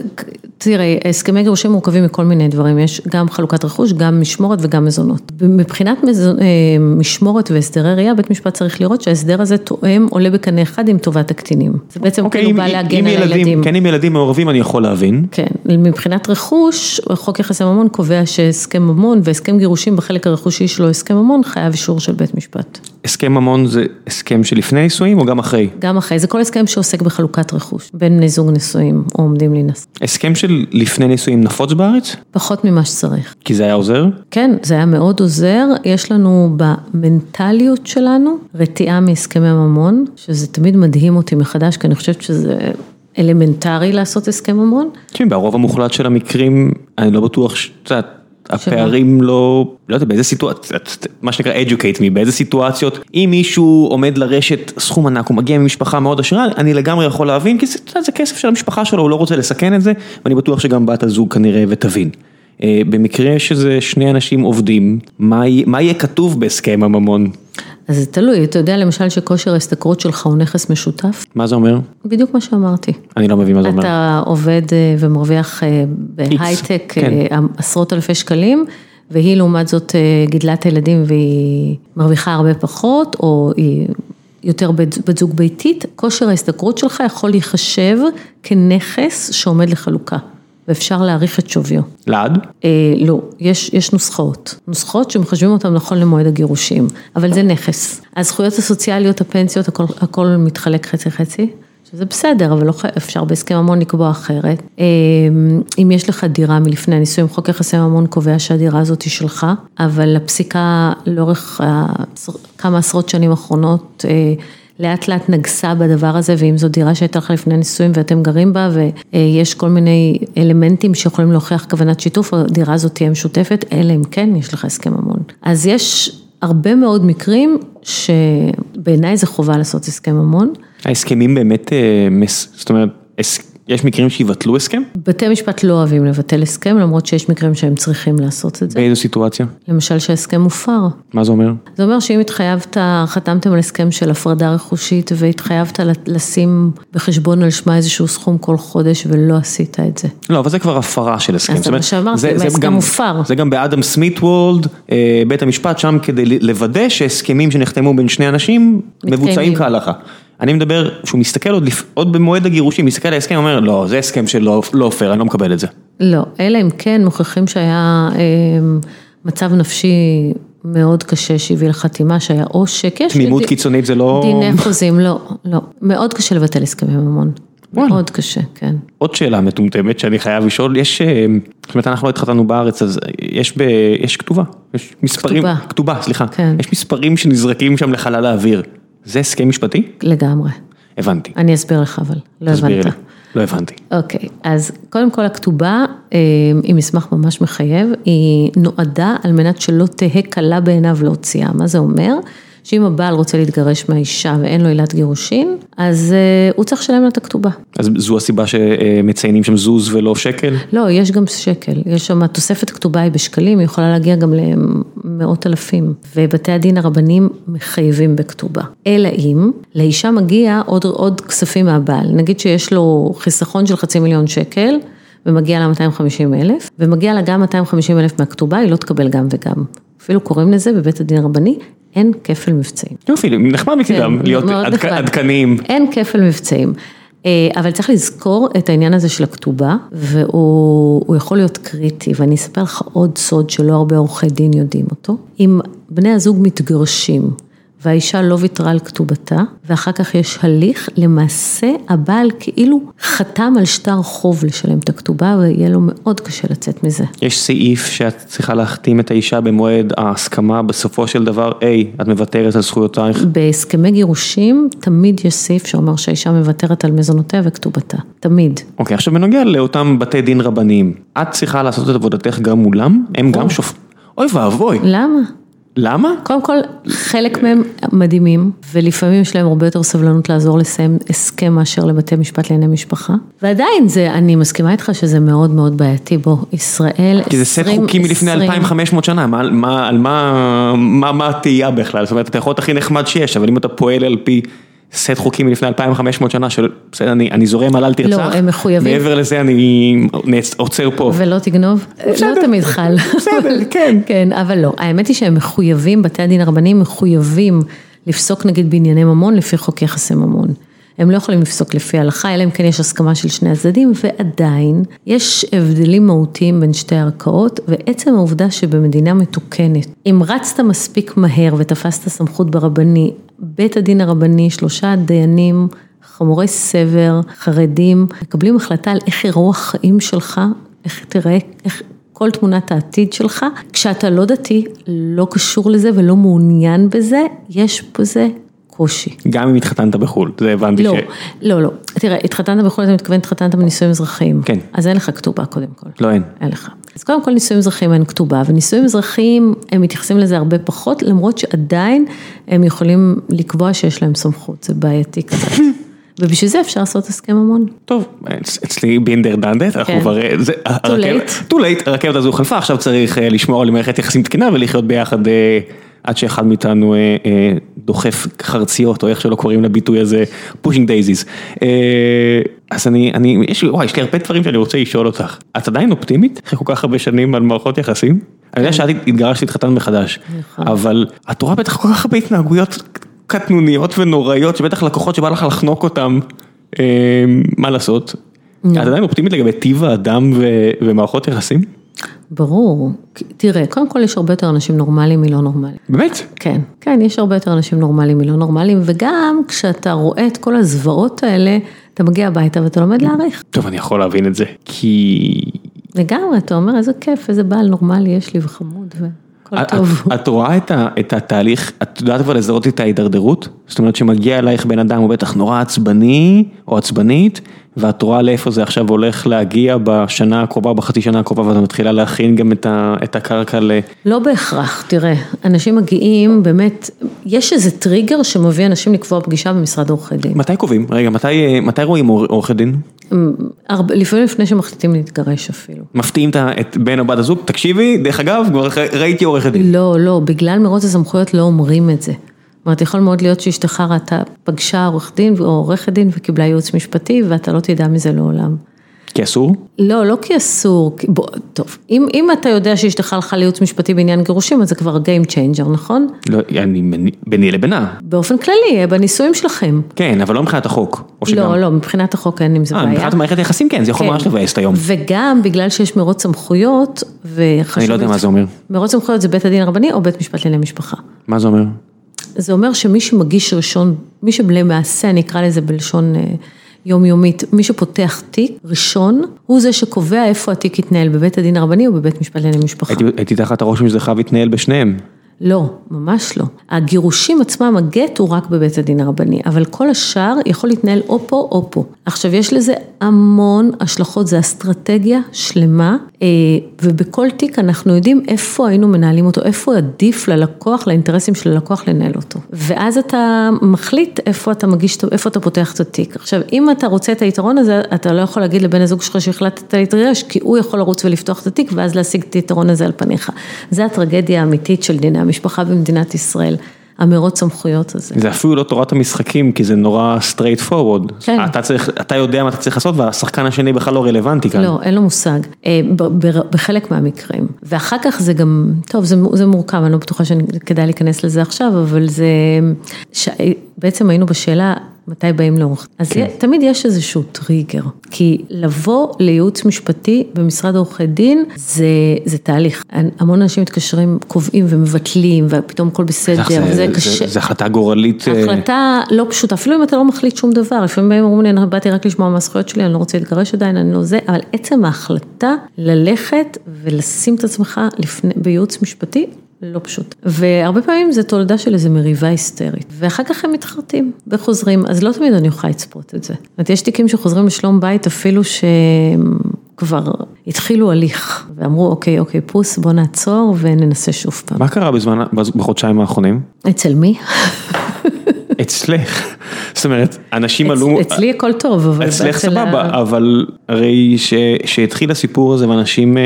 תראה, הסכמי גירושים מורכבים מכל מיני דברים, יש גם חלוקת רכוש, גם משמורת וגם מזונות. מבחינת מזונות, אה, משמורת והסדרי ראייה, בית משפט צריך לראות שההסדר הזה תואם, עולה בקנה אחד עם טובת הקטינים. זה בעצם אוקיי, כאילו בא להגן על ילדים, הילדים. כן, אם ילדים מעורבים אני יכול להבין. כן, מבחינת רכוש, חוק יחסי ממון קובע שהסכם ממון והסכם גירושים בחלק הרכושי שלו, הסכם ממון, חייב אישור של בית משפט. הסכם ממון זה הסכם שלפני נישואים או גם אחרי? גם אחרי, זה כל הסכם שעוסק בחלוקת רכוש, בין בני זוג נישואים או עומדים להינשא. הסכם של לפני נישואים נפוץ בארץ? פחות ממה שצריך. כי זה היה עוזר? כן, זה היה מאוד עוזר, יש לנו במנטליות שלנו רתיעה מהסכמי ממון, שזה תמיד מדהים אותי מחדש, כי אני חושבת שזה... אלמנטרי לעשות הסכם ממון. כן, ברוב המוחלט של המקרים, אני לא בטוח, שאת יודעת, הפערים לא, לא יודע באיזה סיטואציה, מה שנקרא educate me, באיזה סיטואציות, אם מישהו עומד לרשת סכום ענק, הוא מגיע ממשפחה מאוד עשירה, אני לגמרי יכול להבין, כי זה, זה כסף של המשפחה שלו, הוא לא רוצה לסכן את זה, ואני בטוח שגם בת הזוג כנראה ותבין. אה, במקרה שזה שני אנשים עובדים, מה יהיה כתוב בהסכם הממון? אז זה תלוי, אתה יודע למשל שכושר ההשתכרות שלך הוא נכס משותף? מה זה אומר? בדיוק מה שאמרתי. אני לא מבין מה זה אומר. אתה עובד אה, ומרוויח אה, בהייטק כן. עשרות אלפי שקלים, והיא לעומת זאת גידלה את הילדים והיא מרוויחה הרבה פחות, או היא יותר בת זוג ביתית, כושר ההשתכרות שלך יכול להיחשב כנכס שעומד לחלוקה. ואפשר להעריך את שוויו. לעד? אה, לא, יש, יש נוסחאות. נוסחאות שמחשבים אותן נכון למועד הגירושים, אבל זה נכס. הזכויות הסוציאליות, הפנסיות, הכל, הכל מתחלק חצי חצי. שזה בסדר, אבל לא, אפשר בהסכם ממון לקבוע אחרת. אה, אם יש לך דירה מלפני הנישואים, חוק יחסי ממון קובע שהדירה הזאת היא שלך, אבל הפסיקה לאורך כמה עשרות שנים האחרונות, אה, לאט לאט נגסה בדבר הזה, ואם זו דירה שהייתה לך לפני נישואים ואתם גרים בה, ויש כל מיני אלמנטים שיכולים להוכיח כוונת שיתוף, הדירה הזאת תהיה משותפת, אלא אם כן יש לך הסכם ממון. אז יש הרבה מאוד מקרים שבעיניי זה חובה לעשות הסכם ממון. ההסכמים באמת, אה, זאת אומרת, יש מקרים שיבטלו הסכם? בתי משפט לא אוהבים לבטל הסכם, למרות שיש מקרים שהם צריכים לעשות את זה. באיזו סיטואציה? למשל שההסכם מופר. מה זה אומר? זה אומר שאם התחייבת, חתמתם על הסכם של הפרדה רכושית והתחייבת לשים בחשבון על שמה איזשהו סכום כל חודש ולא עשית את זה. לא, אבל זה כבר הפרה של הסכם. אז זה מה שאמרתי, ההסכם מופר. זה גם באדם סמית וולד, אה, בית המשפט שם כדי לוודא שהסכמים שנחתמו בין שני אנשים מבוצעים כהלכה. אני מדבר, שהוא מסתכל עוד, עוד במועד הגירושים, מסתכל על ההסכם, אומר, לא, זה הסכם שלא לא פייר, אני לא מקבל את זה. לא, אלא אם כן מוכיחים שהיה אה, מצב נפשי מאוד קשה שהביא לחתימה, שהיה עושק. תמימות קיצונית זה לא... דיני חוזים, לא, לא. מאוד קשה לבטל הסכמי ממון. מאוד קשה, כן. עוד שאלה מטומטמת שאני חייב לשאול, יש, אה, זאת אומרת אנחנו התחתנו בארץ, אז יש, ב, יש כתובה, יש מספרים, כתובה, כתובה, סליחה, כן. יש מספרים שנזרקים שם לחלל האוויר. זה הסכם משפטי? לגמרי. הבנתי. אני אסביר לך אבל, לא הבנת. לי, לא הבנתי. אוקיי, אז קודם כל הכתובה אה, היא מסמך ממש מחייב, היא נועדה על מנת שלא תהא קלה בעיניו להוציאה, מה זה אומר? שאם הבעל רוצה להתגרש מהאישה ואין לו עילת גירושין, אז uh, הוא צריך לשלם לה את הכתובה. אז זו הסיבה שמציינים שם זוז ולא שקל? לא, יש גם שקל, יש שם תוספת כתובה היא בשקלים, היא יכולה להגיע גם למאות אלפים, ובתי הדין הרבניים מחייבים בכתובה. אלא אם לאישה מגיע עוד, עוד כספים מהבעל, נגיד שיש לו חיסכון של חצי מיליון שקל, ומגיע לה 250 אלף, ומגיע לה גם 250 אלף מהכתובה, היא לא תקבל גם וגם. אפילו קוראים לזה בבית הדין הרבני אין כפל מבצעים. יופי, נחמד מצדם כן, להיות עדכניים. אין כפל מבצעים. אה, אבל צריך לזכור את העניין הזה של הכתובה, והוא יכול להיות קריטי, ואני אספר לך עוד סוד שלא הרבה עורכי דין יודעים אותו. אם בני הזוג מתגרשים, והאישה לא ויתרה על כתובתה, ואחר כך יש הליך, למעשה הבעל כאילו חתם על שטר חוב לשלם את הכתובה, ויהיה לו מאוד קשה לצאת מזה. יש סעיף שאת צריכה להחתים את האישה במועד ההסכמה, בסופו של דבר, היי, את מוותרת על זכויותייך? בהסכמי גירושים, תמיד יש סעיף שאומר שהאישה מוותרת על מזונותיה וכתובתה, תמיד. אוקיי, עכשיו בנוגע לאותם בתי דין רבניים, את צריכה לעשות את עבודתך גם מולם? הם גם שופ... אוי ואבוי. למה? למה? קודם כל, חלק מהם מדהימים, ולפעמים יש להם הרבה יותר סבלנות לעזור לסיים הסכם מאשר לבתי משפט לענייני משפחה. ועדיין זה, אני מסכימה איתך שזה מאוד מאוד בעייתי, בוא, ישראל 20... כי זה סט חוקים מלפני 2500 שנה, מה, מה, על מה, מה, מה התהייה בכלל? זאת אומרת, אתה יכול להיות הכי נחמד שיש, אבל אם אתה פועל על פי... סט חוקים מלפני 2500 שנה, של בסדר, אני אני זורם על אל תרצח, לא, הם מחויבים, מעבר לזה אני עוצר פה. ולא תגנוב, בסדר, לא תמיד חל, בסדר, כן. כן, אבל לא, האמת היא שהם מחויבים, בתי הדין הרבניים מחויבים לפסוק נגיד בענייני ממון לפי חוק יחסי ממון. הם לא יכולים לפסוק לפי ההלכה, אלא אם כן יש הסכמה של שני הצדדים, ועדיין יש הבדלים מהותיים בין שתי ערכאות, ועצם העובדה שבמדינה מתוקנת, אם רצת מספיק מהר ותפסת סמכות ברבני, בית הדין הרבני, שלושה דיינים, חמורי סבר, חרדים, מקבלים החלטה על איך יראו החיים שלך, איך תראה, איך... כל תמונת העתיד שלך, כשאתה לא דתי, לא קשור לזה ולא מעוניין בזה, יש בזה קושי. גם אם התחתנת בחו"ל, זה הבנתי לא, ש... לא, לא, תראה, התחתנת בחו"ל, אתה מתכוון, התחתנת בנישואים אזרחיים. כן. אז אין לך כתובה קודם כל. לא, אין. אין לך. אז קודם כל נישואים אזרחיים אין כתובה, ונישואים אזרחיים, הם מתייחסים לזה הרבה פחות, למרות שעדיין הם יכולים לקבוע שיש להם סמכות, זה בעייתי קצת. ובשביל זה אפשר לעשות הסכם המון. טוב, אצלי בינדר דנדט, אנחנו כבר... too late. too late, הרכבת הזו חלפה, עכשיו צריך לשמור על מערכת יחסים תקינה ולחיות ביחד עד שאחד מאיתנו דוחף חרציות, או איך שלא קוראים לביטוי הזה, pushing daisies. אז אני, אני, יש לי, וואי, יש לי הרבה דברים שאני רוצה לשאול אותך. את עדיין אופטימית אחרי כל כך הרבה שנים על מערכות יחסים? אני יודע שאת התגרשת להתחתן מחדש, אבל את רואה בטח כל כך הרבה התנהגויות קטנוניות ונוראיות, שבטח לקוחות שבא לך לחנוק אותם, אה, מה לעשות? את עדיין אופטימית לגבי טיב האדם ומערכות יחסים? ברור, תראה, קודם כל יש הרבה יותר אנשים נורמליים מלא נורמליים. באמת? כן, כן, יש הרבה יותר אנשים נורמליים מלא נורמליים, וגם כשאתה רואה את כל הזוועות האלה, אתה מגיע הביתה ואתה לומד להעריך. טוב, אני יכול להבין את זה, כי... לגמרי, אתה אומר, איזה כיף, איזה בעל נורמלי יש לי וחמוד והכל טוב. את רואה את התהליך, את יודעת כבר לזהות את ההידרדרות? זאת אומרת שמגיע אלייך בן אדם, הוא בטח נורא עצבני או עצבנית, ואת רואה לאיפה זה עכשיו הולך להגיע בשנה הקרובה, בחצי שנה הקרובה, ואת מתחילה להכין גם את הקרקע ל... לא בהכרח, תראה, אנשים מגיעים, באמת, יש איזה טריגר שמביא אנשים לקבוע פגישה במשרד עורכי דין. מתי קובעים? רגע, מתי, מתי רואים עורכי דין? לפעמים לפני שמחליטים להתגרש אפילו. מפתיעים את בן או בת הזוג, תקשיבי, דרך אגב, כבר ראיתי עורכת דין. לא, לא, בגלל מרוץ הסמכויות לא אומרים את זה. זאת אומרת, יכול מאוד להיות שאשתך ראתה, פגשה עורך דין או עורכת דין וקיבלה ייעוץ משפטי ואתה לא תדע מזה לעולם. כי אסור? לא, לא כי אסור, בוא, טוב, אם, אם אתה יודע שאשתך הלכה לייעוץ משפטי בעניין גירושים, אז זה כבר Game Changer, נכון? לא, אני ביני לבינה. באופן כללי, בנישואים שלכם. כן, אבל לא מבחינת החוק. לא, לא, מבחינת החוק אין עם זה 아, בעיה. מבחינת מערכת יחסים כן, זה יכול כן. ממש לבאס את היום. וגם בגלל שיש מרוץ סמכויות, וחשוב... אני לא יודע מה זה אומר. מרוץ סמכויות זה בית הדין הרבני או בית משפט לענייני משפחה. מה זה אומר? זה אומר שמי שמגיש ראשון, מי שלמעשה, נקרא לזה בלשון יומיומית, מי שפותח תיק ראשון, הוא זה שקובע איפה התיק יתנהל, בבית הדין הרבני או בבית משפט לענייני משפחה. הייתי, הייתי תחת הרושם שזה חייב להתנהל בשניהם. לא, ממש לא. הגירושים עצמם, הגט הוא רק בבית הדין הרבני, אבל כל השאר יכול להתנהל או פה או פה. עכשיו, יש לזה המון השלכות, זה אסטרטגיה שלמה, ובכל תיק אנחנו יודעים איפה היינו מנהלים אותו, איפה עדיף ללקוח, לאינטרסים של הלקוח לנהל אותו. ואז אתה מחליט איפה אתה מגיש, איפה אתה פותח את התיק. עכשיו, אם אתה רוצה את היתרון הזה, אתה לא יכול להגיד לבן הזוג שלך שהחלטת להתגרש, כי הוא יכול לרוץ ולפתוח את התיק, ואז להשיג את היתרון הזה על פניך. זה הטרגדיה האמיתית של דיני המשפחה במדינת ישראל. המרוץ סמכויות הזה. זה אפילו לא תורת המשחקים, כי זה נורא straight forward. כן. אתה צריך, אתה יודע מה אתה צריך לעשות, והשחקן השני בכלל לא רלוונטי כאן. לא, אין לו מושג, בחלק מהמקרים. ואחר כך זה גם, טוב, זה, זה מורכב, אני לא בטוחה שכדאי להיכנס לזה עכשיו, אבל זה, ש... בעצם היינו בשאלה, מתי באים לעורך, אז כן. תמיד יש איזשהו טריגר, כי לבוא לייעוץ משפטי במשרד עורכי דין זה, זה תהליך, המון אנשים מתקשרים, קובעים ומבטלים ופתאום הכל בסדר, זה, וזה זה, קשה. זה החלטה גורלית. החלטה לא פשוטה, אפילו אם אתה לא מחליט שום דבר, לפעמים באים אומרים לי, אני באתי רק לשמוע מה הזכויות שלי, אני לא רוצה להתגרש עדיין, אני לא זה, אבל עצם ההחלטה ללכת ולשים את עצמך לפני, בייעוץ משפטי, לא פשוט. והרבה פעמים זה תולדה של איזו מריבה היסטרית, ואחר כך הם מתחרטים וחוזרים, אז לא תמיד אני יכולה לצפות את זה. זאת אומרת, יש תיקים שחוזרים לשלום בית אפילו שהם כבר התחילו הליך, ואמרו אוקיי, אוקיי, פוס, בוא נעצור וננסה שוב פעם. מה קרה בזמן, בחודשיים האחרונים? אצל מי? אצלך, זאת אומרת, אנשים עלו... אצלי הכל טוב, אבל... אצלך סבבה, אבל הרי שהתחיל הסיפור הזה ואנשים...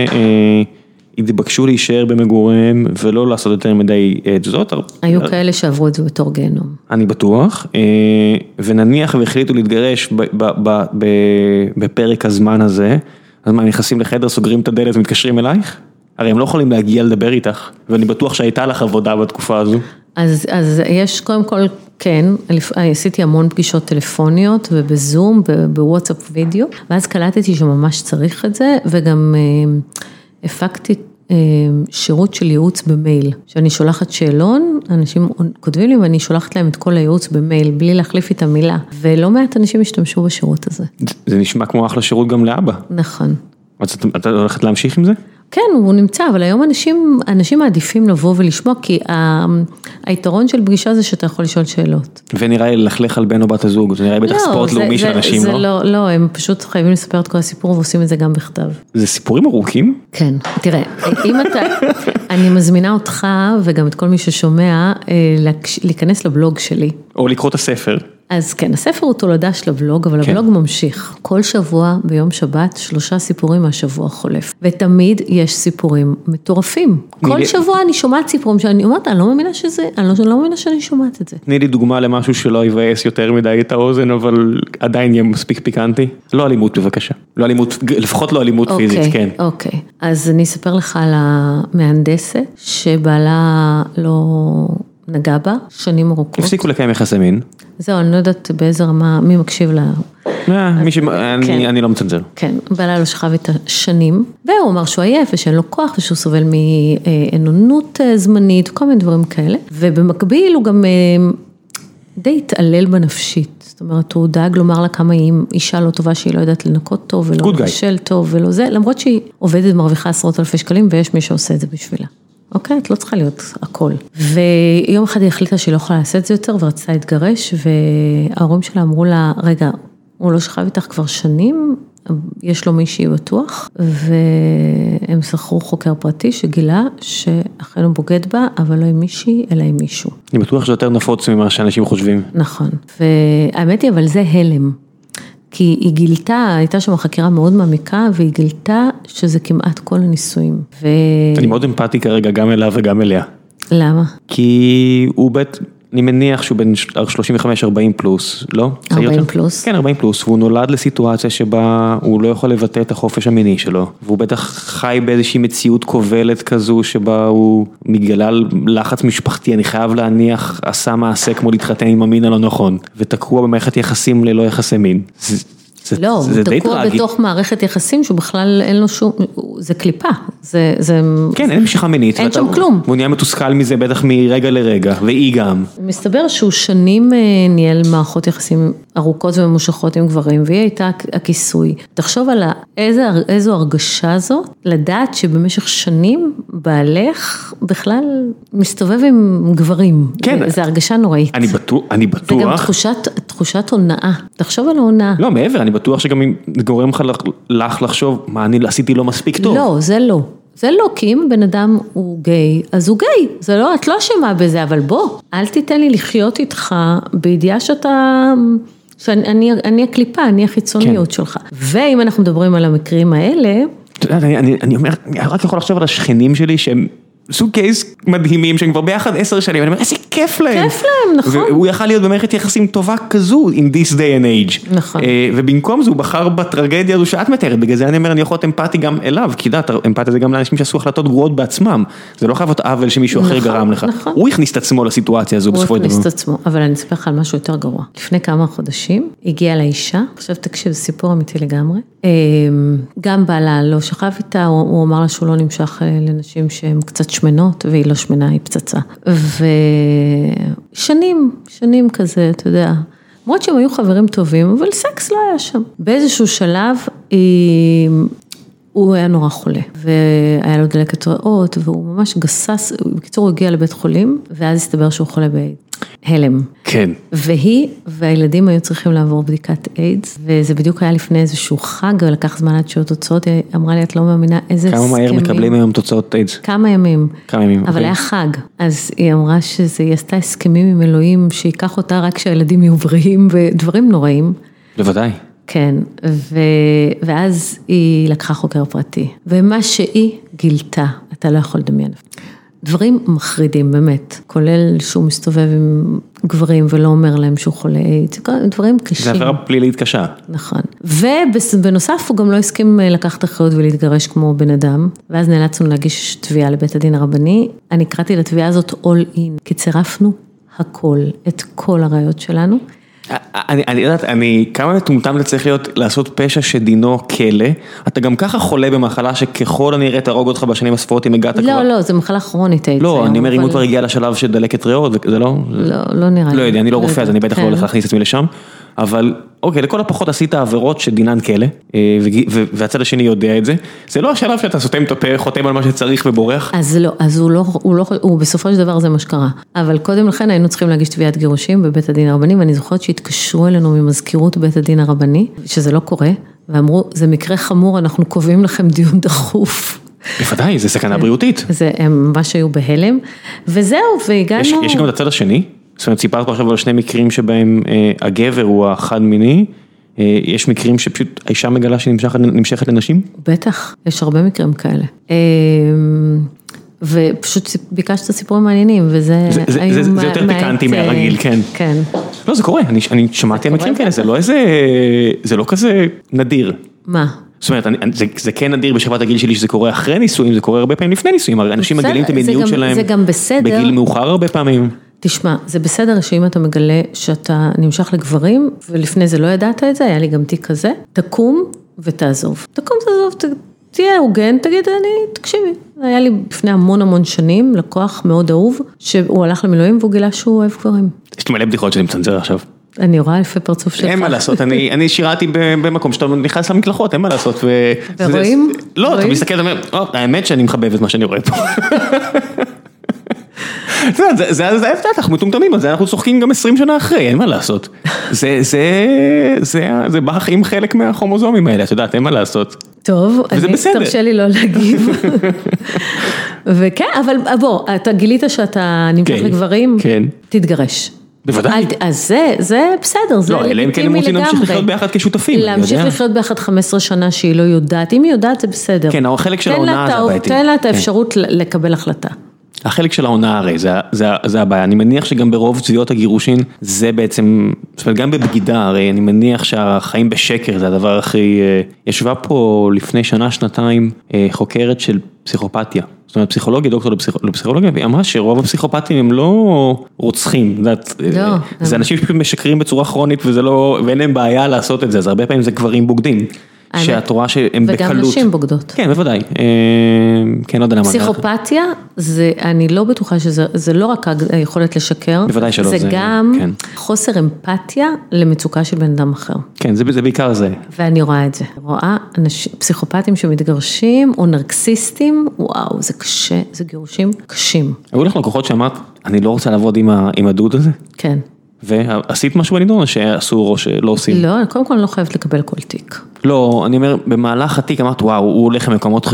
התבקשו להישאר במגוריהם ולא לעשות יותר מדי תזוזות. היו כאלה שעברו את זה בתור גיהנום. אני בטוח, ונניח והחליטו להתגרש בפרק הזמן הזה, אז מה, נכנסים לחדר, סוגרים את הדלת ומתקשרים אלייך? הרי הם לא יכולים להגיע לדבר איתך, ואני בטוח שהייתה לך עבודה בתקופה הזו. אז, אז יש קודם כל, כן, עשיתי המון פגישות טלפוניות ובזום, בוואטסאפ וידאו, ואז קלטתי שממש צריך את זה, וגם הפקתי שירות של ייעוץ במייל, שאני שולחת שאלון, אנשים כותבים לי ואני שולחת להם את כל הייעוץ במייל, בלי להחליף את המילה, ולא מעט אנשים השתמשו בשירות הזה. זה נשמע כמו אחלה שירות גם לאבא. נכון. את הולכת להמשיך עם זה? כן, הוא נמצא, אבל היום אנשים, אנשים מעדיפים לבוא ולשמוע, כי היתרון של פגישה זה שאתה יכול לשאול שאלות. ונראה לי ללכלך על בן או בת הזוג, זה נראה לי בטח ספורט לאומי של אנשים, לא? לא, לא, הם פשוט חייבים לספר את כל הסיפור ועושים את זה גם בכתב. זה סיפורים ארוכים? כן, תראה, אם אתה, אני מזמינה אותך וגם את כל מי ששומע להיכנס לבלוג שלי. או לקרוא את הספר. אז כן, הספר הוא תולדה של הבלוג, אבל כן. הבלוג ממשיך. כל שבוע ביום שבת, שלושה סיפורים מהשבוע החולף. ותמיד יש סיפורים מטורפים. כל לי... שבוע אני שומעת סיפורים שאני אומרת, אני לא מאמינה שזה, אני לא, לא מאמינה שאני שומעת את זה. תני לי דוגמה למשהו שלא יבאס יותר מדי את האוזן, אבל עדיין יהיה מספיק פיקנטי. לא אלימות בבקשה. לא אלימות, לפחות לא אלימות אוקיי, פיזית, כן. אוקיי, אז אני אספר לך על המהנדסת, שבעלה לא... נגע בה שנים ארוכות. הפסיקו לקיים יחסי מין. זהו, אני לא יודעת באיזה רמה, מי מקשיב לה. אה, מי ש... אני- כן. אני לא מצנזר. כן, בעלה לא שכב איתה שנים, והוא אמר שהוא עייף ושאין לו כוח ושהוא סובל מעינונות אה, זמנית, כל מיני דברים כאלה. ובמקביל הוא גם אה, די התעלל בנפשית. זאת אומרת, הוא דאג לומר לה כמה היא אישה לא טובה שהיא לא יודעת לנקות טוב ולא. לבשל טוב ולא זה, למרות שהיא עובדת ומרוויחה עשרות אלפי שקלים ויש מי שעושה את זה בשבילה. אוקיי? את לא צריכה להיות הכל. ויום אחד היא החליטה שהיא לא יכולה לעשות את זה יותר ורצתה להתגרש, וההורים שלה אמרו לה, רגע, הוא לא שכב איתך כבר שנים, יש לו מישהי בטוח, והם שכרו חוקר פרטי שגילה שאכן הוא בוגד בה, אבל לא עם מישהי, אלא עם מישהו. אני בטוח שזה יותר נפוץ ממה שאנשים חושבים. נכון. והאמת היא, אבל זה הלם. כי היא גילתה, הייתה שם חקירה מאוד מעמיקה, והיא גילתה שזה כמעט כל הנישואים. ו... אני מאוד אמפתי כרגע גם אליו וגם אליה. למה? כי הוא בית, אני מניח שהוא בן 35-40 פלוס, לא? צעיר 40 יותר? פלוס. כן, 40 פלוס, והוא נולד לסיטואציה שבה הוא לא יכול לבטא את החופש המיני שלו, והוא בטח חי באיזושהי מציאות כובלת כזו, שבה הוא בגלל לחץ משפחתי, אני חייב להניח, עשה מעשה כמו להתחתן עם המין הלא נכון, ותקוע במערכת יחסים ללא יחסי מין. זה, זה, לא, זה הוא די תקוע טרגי. בתוך מערכת יחסים שהוא בכלל אין לו שום, זה קליפה, זה, זה, כן, אין משיכה מינית. אין שם כלום. והוא נהיה מתוסכל מזה בטח מרגע לרגע, והיא גם. מסתבר שהוא שנים אה, ניהל מערכות יחסים ארוכות וממושכות עם גברים, והיא הייתה הכיסוי. תחשוב על איזה, איזו הרגשה זו, לדעת שבמשך שנים בעלך בכלל מסתובב עם גברים. כן. זו הרגשה נוראית. אני בטוח, אני זה גם בטוח. תחושת, תחושת הונאה. תחשוב על ההונאה. לא, מעבר, אני בטוח שגם אם זה גורם לך, לך לחשוב, מה אני עשיתי לא מספיק טוב. לא, זה לא. זה לא, כי אם הבן אדם הוא גיי, אז הוא גיי, זה לא, את לא אשמה בזה, אבל בוא, אל תיתן לי לחיות איתך בידיעה שאתה, שאני אני, אני הקליפה, אני החיצוניות כן. שלך. ואם אנחנו מדברים על המקרים האלה, את יודעת, אני, אני, אני אומר, אני רק יכול לחשוב על השכנים שלי שהם סוג קייס מדהימים, שהם כבר ביחד עשר שנים, אני אומר, איזה כיף להם. כיף להם, נכון. והוא יכל להיות במערכת יחסים טובה כזו, in this day and age. נכון. אה, ובמקום זה הוא בחר בטרגדיה הזו שאת מתארת, בגלל זה אני אומר, אני יכול להיות אמפתי גם אליו, כי יודעת, אמפתיה זה גם לאנשים שעשו החלטות גרועות בעצמם. זה לא חייב להיות עוול שמישהו אחר נכון, גרם לך. נכון. הוא הכניס את עצמו לסיטואציה הזו הוא בסופו של הכניס את דבר. עצמו, אבל אני אספר לך על משהו יותר גרוע. לפני כמה חודשים הגיעה לאישה, עכשיו תקשיב, זה סיפור אמיתי לגמרי. אה, גם בעלה לא שכב איתה, הוא, הוא אמר לה שהוא לא נמשך אה, לנשים שהן קצת שמנות, והיא לא שמנה, היא פצצה. ושנים, שנים כזה, אתה יודע. למרות שהם היו חברים טובים, אבל סקס לא היה שם. באיזשהו שלב היא... הוא היה נורא חולה, והיה לו דלקת ריאות, והוא ממש גסס, בקיצור הוא הגיע לבית חולים, ואז הסתבר שהוא חולה בהלם. כן. והיא והילדים היו צריכים לעבור בדיקת איידס, וזה בדיוק היה לפני איזשהו חג, ולקח זמן עד שהיו תוצאות, היא אמרה לי, את לא מאמינה איזה כמה מהר הסכמים." מקבלים היום תוצאות איידס? כמה ימים. כמה ימים, אבל אוקיי. היה חג, אז היא אמרה שהיא עשתה הסכמים עם אלוהים, שייקח אותה רק כשהילדים יהיו בריאים, ודברים נוראים. בוודאי. כן, ו... ואז היא לקחה חוקר פרטי, ומה שהיא גילתה, אתה לא יכול לדמיין. דברים מחרידים באמת, כולל שהוא מסתובב עם גברים ולא אומר להם שהוא חולה איידס, דברים זה קשים. עבירה פלילית קשה. נכון. ובנוסף הוא גם לא הסכים אה, לקחת אחריות ולהתגרש כמו בן אדם, ואז נאלצנו להגיש תביעה לבית הדין הרבני. אני קראתי לתביעה הזאת all in, כי צירפנו הכל, את כל הראיות שלנו. אני, אני יודעת, אני, כמה מטומטם זה צריך להיות לעשות פשע שדינו כלא, אתה גם ככה חולה במחלה שככל הנראה תהרוג אותך בשנים הספורות אם הגעת כבר. לא, לא, זה מחלה כרונית איידס לא, אני אומר, אם הוא כבר הגיע לשלב של דלקת ריאות, זה לא... לא, לא נראה לי. לא יודע, אני לא רופא, אז אני בטח לא כן. הולך להכניס את עצמי לשם, אבל אוקיי, לכל הפחות עשית עבירות שדינן כלא, אה, והצד השני יודע את זה, זה לא השלב שאתה סותם את הפה, חותם על מה שצריך ובורח. אז לא, אז הוא לא, הוא לא, הוא בסופו של דבר זה מה שקרה. אבל קודם לכן היינו צריכים להגיש תביעת גירושים בבית הדין הרבני, ואני זוכרת שהתקשרו אלינו ממזכירות בית הדין הרבני, שזה לא קורה, ואמרו, זה מקרה חמור, אנחנו קובעים לכם דיון דחוף. בוודאי, זה. סכנה בריאותית. זה, הם ממש היו בהלם, וזהו, והגענו... יש, יש גם את הצד השני, זאת אומרת סיפרת פה עכשיו על שני מקרים שבהם אה, הגבר הוא החד מיני, אה, יש מקרים שפשוט האישה מגלה שהיא נמשכת, נמשכת לנשים? בטח, יש הרבה מקרים כאלה. אמ, ופשוט ביקשת סיפורים מעניינים, וזה זה- זה- זה- זה יותר פיקנטי אה, מהרגיל, כן. כן. לא, זה קורה, אני, אני שמעתי על מקרים כאלה, זה לא איזה, זה לא כזה נדיר. מה? זאת אומרת, אני, זה, זה כן נדיר בשכבת הגיל שלי שזה קורה אחרי נישואים, זה קורה הרבה פעמים לפני נישואים, הרי אנשים מגלים את המיניות שלהם זה גם בסדר. בגיל מאוחר הרבה פעמים. תשמע, זה בסדר שאם אתה מגלה שאתה נמשך לגברים, ולפני זה לא ידעת את זה, היה לי גם תיק כזה, תקום ותעזוב. תקום, תעזוב, ת, תהיה הוגן, תגיד, אני, תקשיבי. היה לי לפני המון המון שנים לקוח מאוד אהוב, שהוא הלך למילואים והוא גילה שהוא אוהב גברים. יש לי מלא בדיחות שאני מצנזר עכשיו. אני רואה לפי פרצוף שלך. אין מה לעשות, אני, אני שירתי במקום שאתה נכנס למקלחות, אין מה לעשות. ו... ורואים? זה, לא, רואים? אתה מסתכל, אתה אומר, או, האמת שאני מחבב את מה שאני רואה פה. זה ההבדל, אנחנו מטומטמים, על זה אנחנו צוחקים גם 20 שנה אחרי, אין מה לעשות. זה זה, זה, זה בא עם חלק מהכרומוזומים האלה, את יודעת, אין מה לעשות. טוב, אני, תרשה לי לא להגיב. וכן, אבל בוא, אתה גילית שאתה נמשך כן, לגברים, כן. תתגרש. בוודאי. אז זה, זה בסדר, זה לגיטימי לגמרי. לא, אלא אם כן הם רוצים להמשיך לחיות ביחד כשותפים. להמשיך לחיות ביחד 15 שנה שהיא לא יודעת, אם היא יודעת זה בסדר. כן, החלק של העונה זה הבעייתי. תן לה את כן. האפשרות לקבל החלטה. החלק של העונה הרי, זה, זה, זה הבעיה, אני מניח שגם ברוב תביעות הגירושין זה בעצם, זאת אומרת גם בבגידה הרי אני מניח שהחיים בשקר זה הדבר הכי, אה, ישבה פה לפני שנה שנתיים אה, חוקרת של פסיכופתיה, זאת אומרת פסיכולוגיה, דוקטור לפסיכולוגיה, והיא אמרה שרוב הפסיכופטים הם לא רוצחים, לא, זה אנשים שפשוט משקרים בצורה כרונית וזה לא, ואין להם בעיה לעשות את זה, אז הרבה פעמים זה גברים בוגדים. שאת רואה שהם בקלות. וגם נשים בוגדות. כן, בוודאי. אה, כן, לא יודע למה. פסיכופתיה, זה, אני לא בטוחה שזה לא רק היכולת לשקר. בוודאי שלא. זה גם כן. חוסר אמפתיה למצוקה של בן אדם אחר. כן, זה, זה בעיקר זה. ואני רואה את זה. רואה אנשים, פסיכופטים שמתגרשים, או נרקסיסטים, וואו, זה קשה, זה גירושים קשים. היו לך לקוחות שאמרת, אני לא רוצה לעבוד עם, ה, עם הדוד הזה? כן. ועשית משהו בנידון או שאסור או שלא עושים? לא, קודם כל אני לא חייבת לקבל כל תיק. לא, אני אומר, במהלך התיק אמרת, וואו, הוא הולך למקומות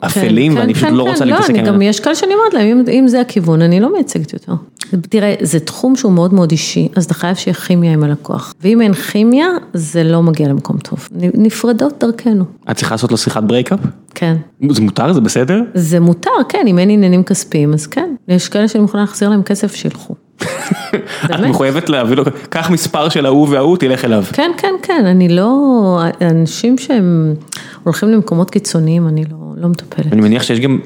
אפלים, כן, ואני כן, פשוט לא כן, רוצה להתעסק עם זה. לא, גם יש כאלה שאני אומרת להם, אם זה הכיוון, אני לא מייצגת יותר. תראה, זה תחום שהוא מאוד מאוד אישי, אז אתה חייב שיהיה כימיה עם הלקוח. ואם אין כימיה, זה לא מגיע למקום טוב. נפרדות דרכנו. את צריכה לעשות לו שיחת breakup? כן. זה מותר? זה בסדר? זה מותר, כן, אם אין עניינים כספיים, אז כן. יש כאלה שאני מוכנה להחזיר להם כסף, שילכו. את מחויבת להביא לו, קח מספר של ההוא וההוא, תלך אליו. כן, כן, כן, אני לא, אנשים שהם הולכים למקומות קיצוניים, אני לא, לא מטפלת. אני מניח שיש גם,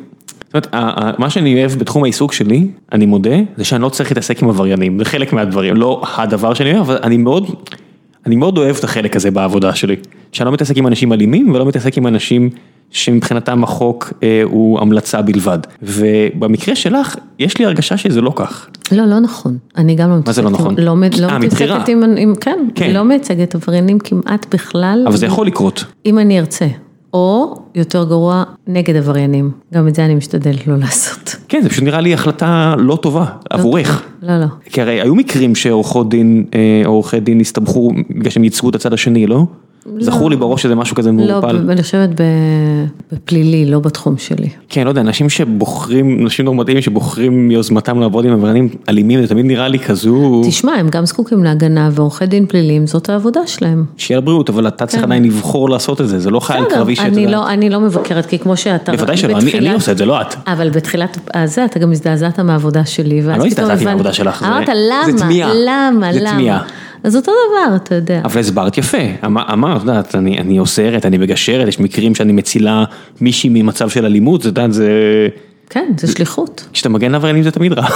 זאת אומרת, מה שאני אוהב בתחום העיסוק שלי, אני מודה, זה שאני לא צריך להתעסק עם עבריינים, זה חלק מהדברים, לא הדבר שאני אוהב, אבל אני מאוד, אני מאוד אוהב את החלק הזה בעבודה שלי, שאני לא מתעסק עם אנשים אלימים ולא מתעסק עם אנשים שמבחינתם החוק אה, הוא המלצה בלבד. ובמקרה שלך, יש לי הרגשה שזה לא כך. לא, לא נכון. אני גם לא מתעסקת. מה זה לא נכון? לא, לא אה, מתבחירה. עם, כן, כן, לא מייצגת עבריינים כמעט בכלל. אבל זה יכול לקרות. אם אני ארצה. או, יותר גרוע, נגד עבריינים. גם את זה אני משתדלת לא לעשות. כן, זה פשוט נראה לי החלטה לא טובה, לא עבורך. לא, לא. כי הרי היו מקרים שעורכות דין, אה, עורכי דין הסתבכו בגלל שהם ייצגו את הצד השני, לא? לא. זכור לי בראש שזה משהו כזה מעורפל. לא, אני חושבת בפלילי, לא בתחום שלי. כן, לא יודע, אנשים שבוחרים, אנשים נורמטיביים שבוחרים מיוזמתם לעבוד עם עבריינים אלימים, זה תמיד נראה לי כזו... תשמע, הם גם זקוקים להגנה, ועורכי דין פליליים, זאת העבודה שלהם. שיהיה לבריאות, אבל אתה צריך כן. עדיין לבחור לעשות את זה, זה לא חייל קרבי שאתה... אני לא, אני לא מבקרת, כי כמו שאתה... בוודאי שלא, אני עושה את זה, לא את. אבל בתחילת הזה אתה גם הזדעזעת מהעבודה שלי. אני לא הזדעזעתי מהעבודה שלך, למה, למה, למה? אז אותו דבר, אתה יודע. אבל הסברת יפה, אמ-, אמרת, את יודעת, אני אני אוסרת, אני מגשרת, יש מקרים שאני מצילה מישהי ממצב של אלימות, את יודעת, זה... כן, זה שליחות. כשאתה מגן לעבריינים זה תמיד רע,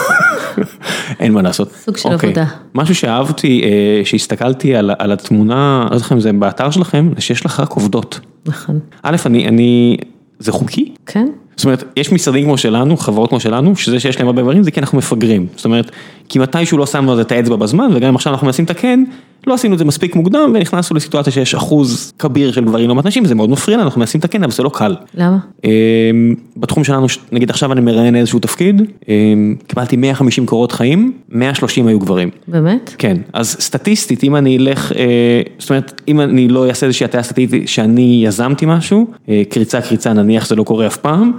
אין מה לעשות. סוג של אוקיי. עבודה. משהו שאהבתי, אה, שהסתכלתי על על התמונה, לא זוכר אם זה באתר שלכם, זה שיש לך רק עובדות. נכון. א', אני, אני, זה חוקי? כן. זאת אומרת, יש משרדים כמו שלנו, חברות כמו שלנו, שזה שיש להם הרבה דברים זה כי אנחנו מפגרים. זאת אומרת, כי מתישהו לא שמנו על זה את האצבע בזמן, וגם אם עכשיו אנחנו מנסים לתקן, לא עשינו את זה מספיק מוקדם, ונכנסנו לסיטואציה שיש אחוז כביר של גברים לעומת נשים, וזה מאוד מפריע לנו, אנחנו מנסים לתקן, אבל זה לא קל. למה? אמ, בתחום שלנו, נגיד עכשיו אני מראיין איזשהו תפקיד, אמ, קיבלתי 150 קורות חיים, 130 היו גברים. באמת? כן, אז סטטיסטית, אם אני אלך, אה, זאת אומרת, אם אני לא אעשה איזושהי הטעיה סטטיסטית שאני יזמתי משהו, אה, קריצה קריצה נניח זה לא קורה אף פעם,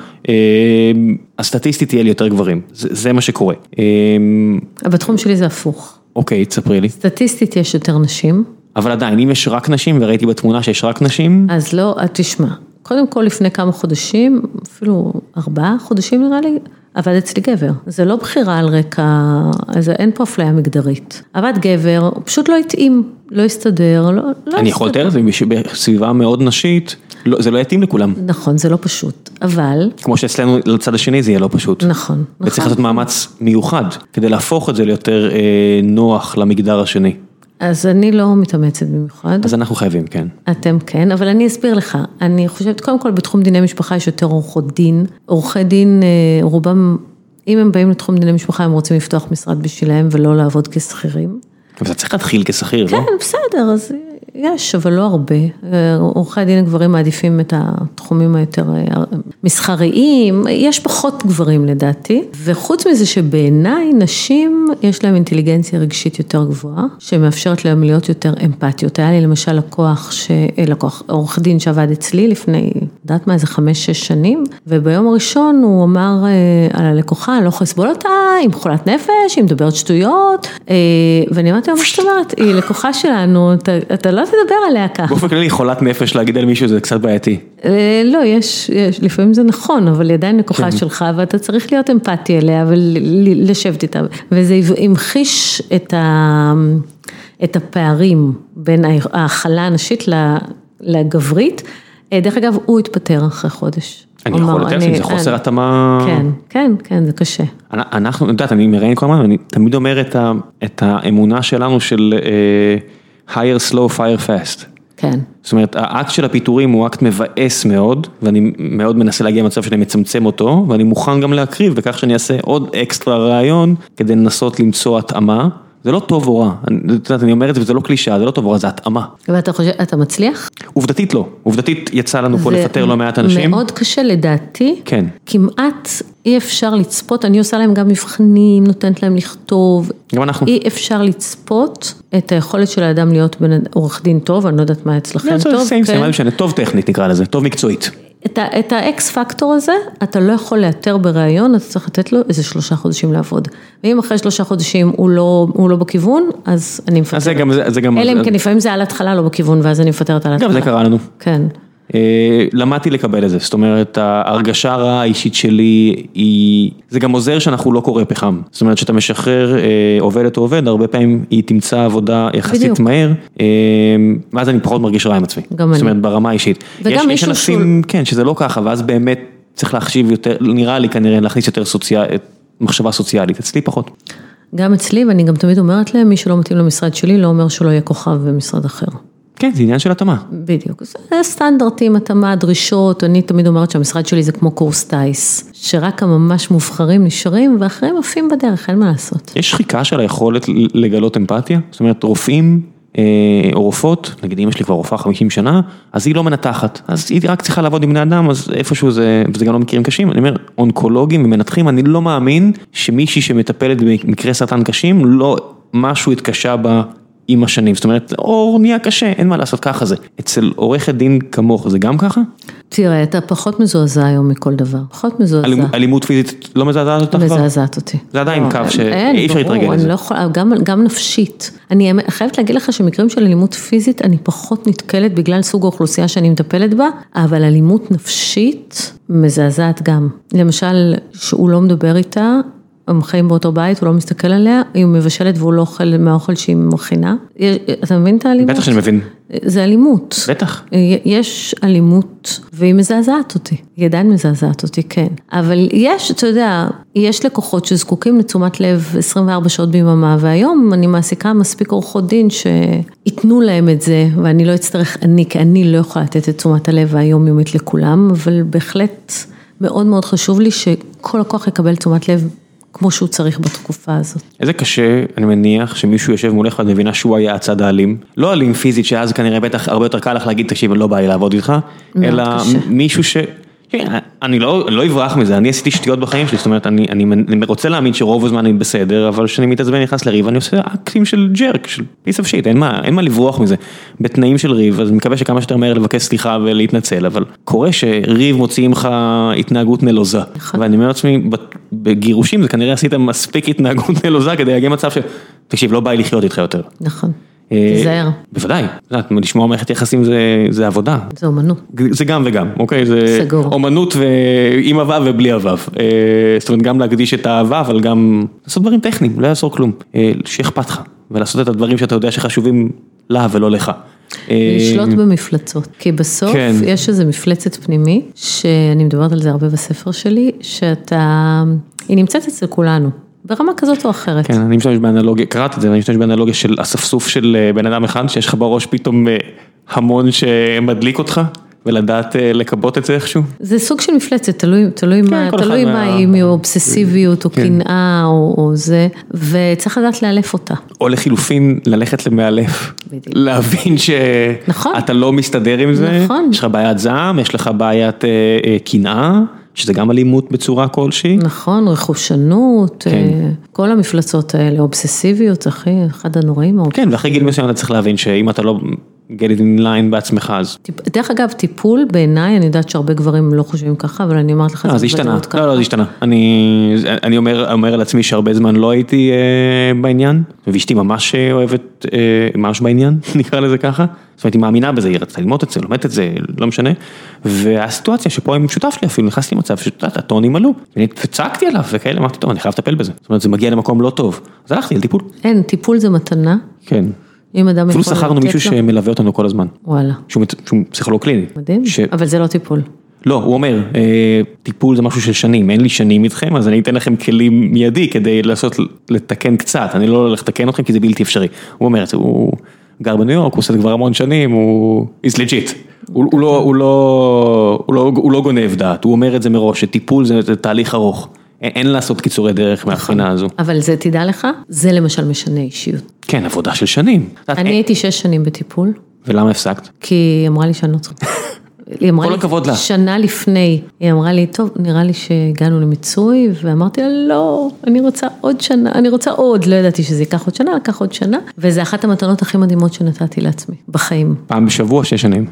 אז סטטיסטית תהיה לי יותר גברים, זה, זה מה שקורה. בתחום שלי זה הפוך. אוקיי, תספרי לי. סטטיסטית יש יותר נשים. אבל עדיין, אם יש רק נשים, וראיתי בתמונה שיש רק נשים... אז לא, תשמע, קודם כל לפני כמה חודשים, אפילו ארבעה חודשים נראה לי, עבד אצלי גבר. זה לא בחירה על רקע, אז אין פה אפליה מגדרית. עבד גבר, הוא פשוט לא התאים, לא הסתדר, לא, לא אני יכול לתאר את זה בסביבה מאוד נשית. לא, זה לא יתאים לכולם. נכון, זה לא פשוט, אבל... כמו שאצלנו לצד השני זה יהיה לא פשוט. נכון, נכון. וצריך לעשות מאמץ מיוחד כדי להפוך את זה ליותר אה, נוח למגדר השני. אז אני לא מתאמצת במיוחד. אז אנחנו חייבים, כן. אתם כן, אבל אני אסביר לך. אני חושבת, קודם כל בתחום דיני משפחה יש יותר עורכות דין. עורכי דין, אה, רובם, אם הם באים לתחום דיני משפחה, הם רוצים לפתוח משרד בשבילם ולא לעבוד כשכירים. אבל אתה צריך להתחיל כשכיר, לא? כן, בסדר, אז יש, אבל לא הרבה. עורכי הדין הגברים מעדיפים את התחומים היותר מסחריים, יש פחות גברים לדעתי, וחוץ מזה שבעיניי נשים יש להם אינטליגנציה רגשית יותר גבוהה, שמאפשרת להם להיות יותר אמפתיות. היה לי למשל לקוח, ש... לקוח, עורך דין שעבד אצלי לפני, יודעת מה, איזה חמש-שש שנים, וביום הראשון הוא אמר אה, על הלקוחה, אני לא יכול לסבול אותה, היא מחולת נפש, היא מדברת שטויות, ואני אמרתי לו, מה זאת אומרת, היא לקוחה שלנו, אתה, אתה לא תדבר עליה ככה. באופן כללי חולת נפש להגיד על מישהו זה קצת בעייתי. אה, לא, יש, יש, לפעמים זה נכון, אבל היא עדיין לקוחה כן. שלך ואתה צריך להיות אמפתי אליה ולשבת איתה. וזה המחיש את, ה, את הפערים בין ההכלה הנשית לגברית. אה, דרך אגב, הוא התפטר אחרי חודש. אני יכול לתאר שזה חוסר התאמה. כן, כן, כן, זה קשה. אנחנו, את יודעת, אני מראיין כל הזמן, אני תמיד אומר את האמונה שלנו של... hire slow, fire fast. כן. זאת אומרת, האקט של הפיטורים הוא אקט מבאס מאוד, ואני מאוד מנסה להגיע למצב שאני מצמצם אותו, ואני מוכן גם להקריב בכך שאני אעשה עוד אקסטרה ריאיון, כדי לנסות למצוא התאמה. זה לא טוב או רע, אני, יודעת, אני אומר את זה וזה לא קלישאה, זה לא טוב או רע, זה התאמה. ואתה חושב, אתה מצליח? עובדתית לא, עובדתית יצא לנו פה לפטר לא מעט אנשים. מאוד קשה לדעתי, כן. כמעט אי אפשר לצפות, אני עושה להם גם מבחנים, נותנת להם לכתוב. גם אנחנו. אי אפשר לצפות את היכולת של האדם להיות עורך דין טוב, אני לא יודעת מה אצלכם טוב. זה סיים, סיים, משנה, טוב טכנית נקרא לזה, טוב מקצועית. את האקס פקטור הזה, אתה לא יכול לאתר בריאיון, אתה צריך לתת לו איזה שלושה חודשים לעבוד. ואם אחרי שלושה חודשים הוא לא, הוא לא בכיוון, אז אני מפטרת. אז זה גם, זה גם... אלא אם כן לפעמים זה על התחלה לא בכיוון, ואז אני מפטרת על התחלה. גם זה קרה לנו. כן. אה, למדתי לקבל את זה, זאת אומרת ההרגשה הרעה האישית שלי היא, זה גם עוזר שאנחנו לא קורא פחם, זאת אומרת שאתה משחרר אה, עובדת או עובד, הרבה פעמים היא תמצא עבודה יחסית בדיוק. מהר, אה, ואז אני פחות מרגיש רע עם עצמי, גם זאת אומרת ברמה האישית. וגם יש אנשים, שול... כן, שזה לא ככה, ואז באמת צריך להחשיב יותר, נראה לי כנראה להכניס יותר סוציאל, מחשבה סוציאלית, אצלי פחות. גם אצלי, ואני גם תמיד אומרת להם, מי שלא מתאים למשרד שלי, לא אומר שלא יהיה כוכב במשרד אחר. כן, זה עניין של התאמה. בדיוק, זה סטנדרטים, התאמה, דרישות, אני תמיד אומרת שהמשרד שלי זה כמו קורס טיס, שרק הממש מובחרים נשארים ואחרים עפים בדרך, אין מה לעשות. יש שחיקה של היכולת לגלות אמפתיה? זאת אומרת, רופאים אה, או רופאות, נגיד אמא שלי כבר רופאה 50 שנה, אז היא לא מנתחת, אז היא רק צריכה לעבוד עם בני אדם, אז איפשהו זה, וזה גם לא מקרים קשים, אני אומר, אונקולוגים ומנתחים, אני לא מאמין שמישהי שמטפלת במקרה סרטן קשים, לא משהו התקשה בה עם השנים, זאת אומרת, אור נהיה קשה, אין מה לעשות, ככה זה. אצל עורכת דין כמוך זה גם ככה? תראה, אתה פחות מזועזע היום מכל דבר, פחות מזועזע. אלימות, אלימות פיזית לא מזעזעת אותך כבר? מזעזעת אותי. זה עדיין לא, קו שאי אפשר להתרגל לזה. אני לא יכולה, גם, גם נפשית. אני חייבת להגיד לך שמקרים של אלימות פיזית, אני פחות נתקלת בגלל סוג האוכלוסייה שאני מטפלת בה, אבל אלימות נפשית מזעזעת גם. למשל, שהוא לא מדבר איתה, הם חיים באותו בית, הוא לא מסתכל עליה, היא מבשלת והוא לא אוכל מהאוכל שהיא מכינה. אתה מבין את האלימות? בטח שאני מבין. זה אלימות. בטח. יש אלימות והיא מזעזעת אותי, היא עדיין מזעזעת אותי, כן. אבל יש, אתה יודע, יש לקוחות שזקוקים לתשומת לב 24 שעות ביממה, והיום אני מעסיקה מספיק עורכות דין שייתנו להם את זה, ואני לא אצטרך, אני, כי אני לא יכולה לתת את תשומת הלב היומיומית לכולם, אבל בהחלט מאוד מאוד חשוב לי שכל לקוח יקבל תשומת לב כמו שהוא צריך בתקופה הזאת. זה קשה, אני מניח, שמישהו יושב מולך ואת מבינה שהוא היה הצד האלים. לא אלים פיזית, שאז כנראה בטח הרבה יותר קל לך להגיד, תקשיב, לא בא לי לעבוד איתך, אלא קשה. מישהו ש... כן, אני לא לא אברח מזה, אני עשיתי שטויות בחיים שלי, זאת אומרת, אני אני, אני רוצה להאמין שרוב הזמן אני בסדר, אבל כשאני מתעצבן נכנס לריב, אני עושה אקטים של jerk, של piece of shit, אין מה מה לברוח מזה. בתנאים של ריב, אז אני מקווה שכמה שיותר מהר לבקש סליחה ולהתנצל, אבל קורה שריב מוציא ממך התנהגות נלוזה. נכון. ואני אומר לעצמי, בגירושים זה כנראה עשית מספיק התנהגות נלוזה כדי להגיע מצב ש... תקשיב, לא בא לי לחיות איתך יותר. נכון. תיזהר. בוודאי, לשמוע מערכת יחסים זה עבודה. זה אומנות. זה גם וגם, אוקיי? זה סגור. אומנות עם אהבה ובלי אהבה. זאת אומרת, גם להקדיש את האהבה, אבל גם לעשות דברים טכניים, לא יעזור כלום. שאכפת לך, ולעשות את הדברים שאתה יודע שחשובים לה ולא לך. לשלוט במפלצות, כי בסוף כן. יש איזו מפלצת פנימית, שאני מדברת על זה הרבה בספר שלי, שאתה, היא נמצאת אצל כולנו, ברמה כזאת או אחרת. כן, אני משתמש באנלוגיה, קראתי את זה, אני משתמש באנלוגיה של אספסוף של אה, בן אדם אחד, שיש לך בראש פתאום אה, המון שמדליק אותך, ולדעת אה, לכבות את זה איכשהו. זה סוג של מפלצת, תלוי, תלוי כן, מה, תלוי מה מה- אם היא אובססיביות או כן. קנאה או, או זה, וצריך לדעת לאלף אותה. או לחילופין, ללכת למאלף. בדיוק. להבין נכון. שאתה לא מסתדר עם זה, נכון. יש לך בעיית זעם, יש לך בעיית אה, אה, קנאה, שזה גם אלימות בצורה כלשהי. נכון, רכושנות, כן. אה, כל המפלצות האלה, אובססיביות, אחי, אחד הנוראים. כן, ואחרי גיל מסוים אתה צריך להבין שאם אתה לא get it in line בעצמך, אז... דרך אגב, טיפול בעיניי, אני יודעת שהרבה גברים לא חושבים ככה, אבל אני אומרת לך, לא, זה השתנה. לא, לא, זה השתנה. אני, אני אומר, אומר על עצמי שהרבה זמן לא הייתי אה, בעניין, ואשתי ממש אה, אוהבת, אה, ממש בעניין, נקרא לזה ככה. זאת אומרת, היא מאמינה בזה, היא רצתה ללמוד את זה, לומדת את זה, לא משנה. והסיטואציה שפה עם שותף שלי אפילו, נכנסתי למצב שאת יודעת, הטונים עלו, וצעקתי עליו וכאלה, אמרתי, טוב, אני חייב לטפל בזה. זאת אומרת, זה מגיע למקום לא טוב. אז הלכתי לטיפול. אין, טיפול זה מתנה, כן. אם אדם יכול... אפילו שכרנו מישהו לו- שמלווה אותנו כל הזמן. וואלה, שהוא פסיכולוג קליני. מדהים, אבל זה לא טיפול. לא, הוא אומר, אה, טיפול זה משהו של שנים, אין לי שנים איתכם, אז אני אתן לכם כלים מיידי כדי לעשות, לתקן קצת, אני לא הולך לתקן אתכם כי זה בלתי אפשרי. הוא אומר הוא גר בניו יורק, הוא עושה את זה כבר המון שנים, הוא is legit. הוא הוא לא, הוא לא, הוא לא, הוא לא גונב דעת, הוא אומר את זה מראש, שטיפול זה זה תהליך ארוך. אין לעשות קיצורי דרך מהבחינה הזו. אבל זה, תדע לך, זה למשל משנה אישיות. כן, עבודה של שנים. אני הייתי שש שנים בטיפול, ולמה הפסקת? כי היא אמרה לי שאני לא צריכה. היא אמרה כל לי, הכבוד לה. שנה לפני, היא אמרה לי, טוב, נראה לי שהגענו למיצוי, ואמרתי לה, לא, אני רוצה עוד שנה, אני רוצה עוד, לא ידעתי שזה ייקח עוד שנה, לקח עוד שנה, וזה אחת המתנות הכי מדהימות שנתתי לעצמי, בחיים. פעם בשבוע, שש שנים.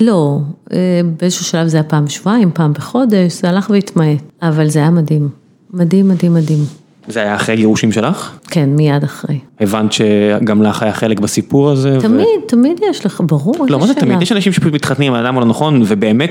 לא, אה, באיזשהו שלב זה היה פעם בשבועיים, פעם בחודש, זה הלך והתמעט, אבל זה היה מדהים. מדהים, מדהים, מדהים. זה היה אחרי גירושים שלך? כן, מיד אחרי. הבנת שגם לך היה חלק בסיפור הזה? ו- תמיד, תמיד יש לך, ברור, לא, מה זה. תמיד? יש אנשים שפשוט מתחתנים עם האדם הלא נכון, ובאמת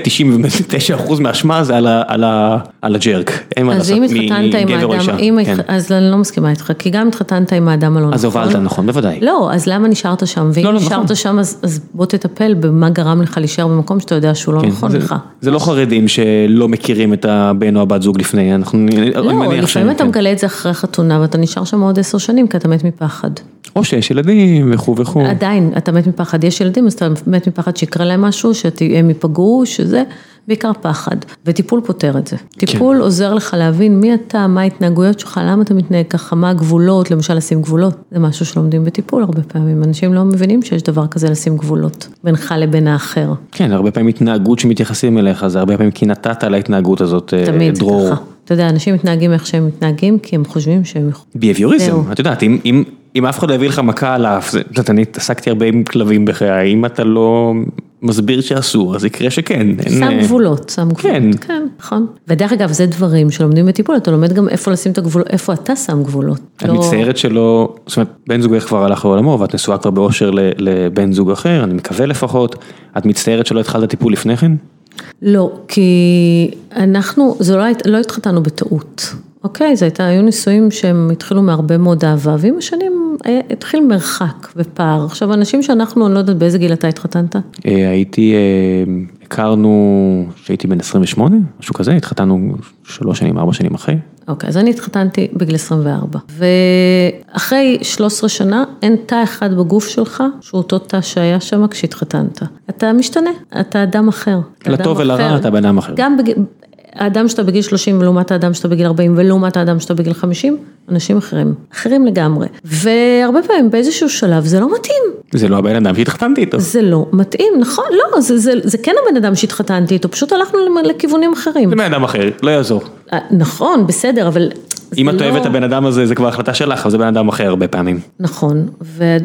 99% מהאשמה זה על ה- על ה- על הג'רק. אין מה אז לעשות, מגבר או אישה. אם כן. אז אני לא מסכימה איתך, כי גם התחתנת עם האדם הלא נכון. אז הובלת נכון, בוודאי. לא, אז למה נשארת שם? ואם לא, לא, נשארת נכון. שם, אז אז בוא תטפל במה גרם לך להישאר במקום שאתה יודע שהוא לא כן, נכון זה- לך. זה לא חרדים שלא מכירים את הבן או הבת זוג לפני, אנחנו, אני לא, מניח ש... לפעמים אתה כן. מגלה את זה אחרי חתונה ואתה נשאר שם עוד עשר שנים כי אתה מת מפחד. או שיש ילדים וכו' וכו'. עדיין, אתה מת מפחד, יש ילדים, אז אתה מת מפחד שיקרה להם משהו, שהם ייפגעו, שזה, בעיקר פחד. וטיפול פותר את זה. טיפול כן. עוזר לך להבין מי אתה, מה ההתנהגויות שלך, למה אתה מתנהג ככה, מה הגבולות, למשל לשים גבולות. זה משהו שלומדים בטיפול הרבה פעמים. אנשים לא מבינים שיש דבר כזה לשים גבולות, בינך לבין האחר. כן, הרבה פעמים התנהגות שמתייחסים אליך, זה הרבה פעמים כי נתת להתנהגות הזאת, אה, תמיד דרור. ככה. אתה יודע, אנשים מתנהגים איך שהם מתנהגים, כי הם חושבים שהם יכולים. ביהביוריזם, זהו. את יודעת, אם, אם, אם אף אחד לא יביא לך מכה על האף, זה- את יודעת, אני התעסקתי הרבה עם כלבים בחיי, אם אתה לא מסביר שאסור, אז יקרה שכן. אין, שם אה, גבולות, שם גבולות, כן. כן, נכון. ודרך אגב, זה דברים שלומדים בטיפול, אתה לומד גם איפה לשים את הגבולות, איפה אתה שם גבולות. את לא- מצטערת שלא, זאת אומרת, בן זוגך כבר הלך לעולמו ואת נשואה כבר באושר לבן זוג אחר, אני מקווה לפחות, את מצטערת שלא התחלת טיפול לפני כן? לא, כי אנחנו, זה לא, לא התחתנו בטעות, אוקיי? זה הייתה, היו נישואים שהם התחילו מהרבה מאוד אהבה, ועם השנים היה- התחיל מרחק ופער. עכשיו, אנשים שאנחנו, אני לא יודעת באיזה גיל אתה התחתנת? אה, הייתי, אה, הכרנו כשהייתי בן 28, משהו כזה, התחתנו שלוש שנים, ארבע שנים אחרי. אוקיי, אז אני התחתנתי בגיל 24, ואחרי 13 שנה אין תא אחד בגוף שלך, שהוא אותו תא שהיה שם כשהתחתנת. אתה משתנה, אתה אדם אחר. לטוב ולרע. אתה בן אדם אחר. גם בגיל, האדם שאתה בגיל 30 ולעומת האדם שאתה בגיל 40 ולעומת האדם שאתה בגיל 50, אנשים אחרים, אחרים לגמרי. והרבה פעמים באיזשהו שלב זה לא מתאים. זה לא הבן אדם שהתחתנתי איתו. זה לא מתאים, נכון, לא, זה, זה, זה כן הבן אדם שהתחתנתי איתו, פשוט הלכנו לכיוונים אחרים. זה בן אדם אחר, לא יעזור. אה, נכון, בסדר, אבל... אם את אוהבת לא- את הבן אדם הזה, זה כבר החלטה שלך, אבל זה בן אדם אחר הרבה פעמים. נכון,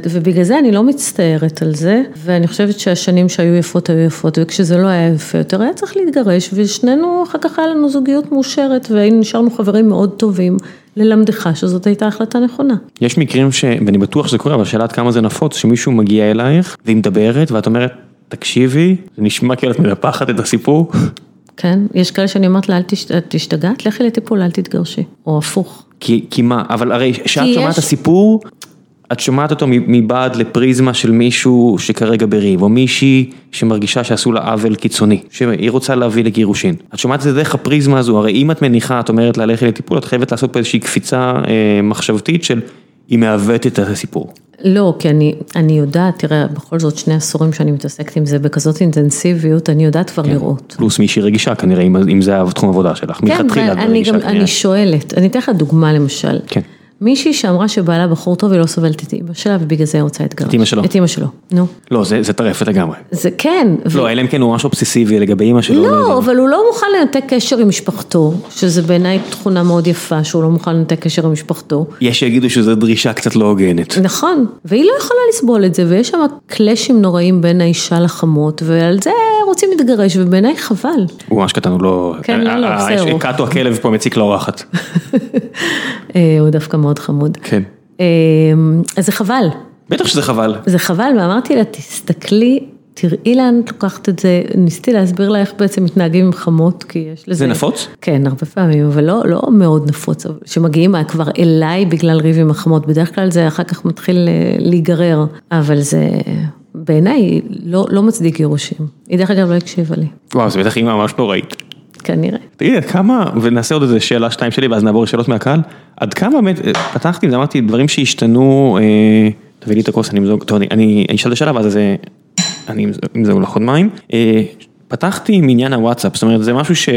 ובגלל זה אני לא מצטערת על זה, ואני חושבת שהשנים שהיו יפות היו יפות, וכשזה לא היה יפה יותר היה צריך להתגרש, ושנינו אחר כך היה לנו זוגיות מאושרת, ונשארנו חברים מאוד טובים, ללמדך שזאת הייתה החלטה נכונה. יש מקרים ש... ואני בטוח שזה קורה, אבל השאלה עד כמה זה נפוץ, שמישהו מגיע אלייך, והיא מדברת, ואת אומרת, תקשיבי, זה נשמע כאילו את מנפחת את הסיפור. כן, יש כאלה שאני אומרת לה, אל תשתגעת, לכי לטיפול, אל תתגרשי, או הפוך. כי, כי מה, אבל הרי כשאת שומעת יש- הסיפור, את שומעת אותו מבעד לפריזמה של מישהו שכרגע בריב, או מישהי שמרגישה שעשו לה עוול קיצוני, שהיא רוצה להביא לגירושין. את שומעת את זה דרך הפריזמה הזו, הרי אם את מניחה, את אומרת ללכת לטיפול, את חייבת לעשות פה איזושהי קפיצה אה, מחשבתית של היא מעוותת את הסיפור. לא, כי אני, אני יודעת, תראה, בכל זאת שני עשורים שאני מתעסקת עם זה בכזאת אינטנסיביות, אני יודעת כבר כן. לראות. פלוס מישהי רגישה כנראה, אם, אם זה התחום עבודה שלך, כן, מלכתחילה את רגישה כנראה. אני שואלת, אני אתן לך דוגמה למשל. כן. מישהי שאמרה שבעלה בחור טוב, היא לא סובלת את אימא שלה, ובגלל זה היא רוצה להתגרש. את אימא שלו. את אימא שלו, נו. לא, זה, זה טרפת לגמרי. זה כן. ו- לא, אלא אם כן הוא ממש אובססיבי לגבי אימא שלו. יודע. לא, אבל הוא לא מוכן לנתק קשר עם משפחתו, שזה בעיניי תכונה מאוד יפה, שהוא לא מוכן לנתק קשר עם משפחתו. יש שיגידו שזו דרישה קצת לא הוגנת. נכון, והיא לא יכולה לסבול את זה, ויש שם קלאשים נוראים בין האישה לחמות, ועל זה רוצים להתגרש, ובעיניי חבל. הוא ממש קטן, הוא לא... כן, לא, לא, בסדר. קאטו הכלב פה מציק לאורחת. אה, הוא דווקא מאוד חמוד. כן. אה, אז זה חבל, בטח שזה חבל. זה חבל, ואמרתי לה, תסתכלי, תראי לאן את לוקחת את זה, ניסיתי להסביר לה איך בעצם מתנהגים עם חמות, כי יש לזה... זה נפוץ? כן, הרבה פעמים, אבל לא, לא מאוד נפוץ, שמגיעים כבר אליי בגלל ריב עם החמות, בדרך כלל זה אחר כך מתחיל אה, להיגרר, אבל זה בעיניי לא, לא מצדיק גירושים. היא דרך אגב לא הקשיבה לי, וואו, זה בטח אימא ממש נוראית. כנראה. תגידי, עד כמה, ונעשה עוד איזה שאלה שתיים שלי, ואז נעבור לשאלות מהקהל, עד כמה באמת, אה, פתחתי אמרתי, דברים שהשתנו, אה, תביא לי את הכוס, אני אמזוג, טוב, אני- אני אני אשאל את השאלה, ואז זה, אני אמזוג לך עוד מים. אה, פתחתי עם עניין הוואטסאפ, זאת אומרת, זה משהו ש...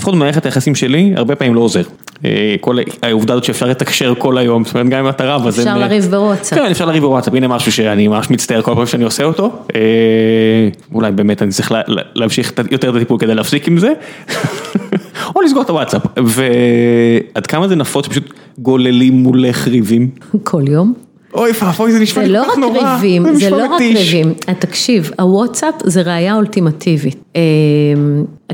לפחות במערכת היחסים שלי, הרבה פעמים לא עוזר. אה, כל העובדה הזאת שאפשר לתקשר כל היום, זאת אומרת, גם אם אתה רב, אז... אפשר אין- לריב בוואטסאפ. כן, אפשר לריב בוואטסאפ, הנה משהו שאני ממש מצטער כל פעם שאני עושה אותו. אה, אולי באמת אני צריך לה- לה- להמשיך יותר את הטיפול כדי להפסיק עם זה. או לסגור את הוואטסאפ. ועד כמה זה נפוץ שפשוט גוללים מולך ריבים. כל יום. אוי ואבוי, זה נשמע זה לי לא כל כך רק נורא. ריבים, זה לא רק. ריבים. אה, תקשיב, הוואטסאפ זה ראייה אולטימטיבית. אה,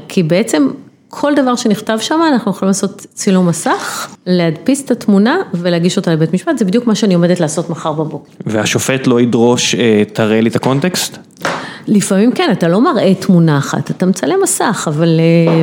כי בעצם כל דבר שנכתב שם, אנחנו יכולים לעשות צילום מסך, להדפיס את התמונה ולהגיש אותה לבית משפט, זה בדיוק מה שאני עומדת לעשות מחר בבוקר. והשופט לא ידרוש, אה, תראה לי את הקונטקסט? לפעמים כן, אתה לא מראה תמונה אחת, אתה מצלם מסך, אבל אה,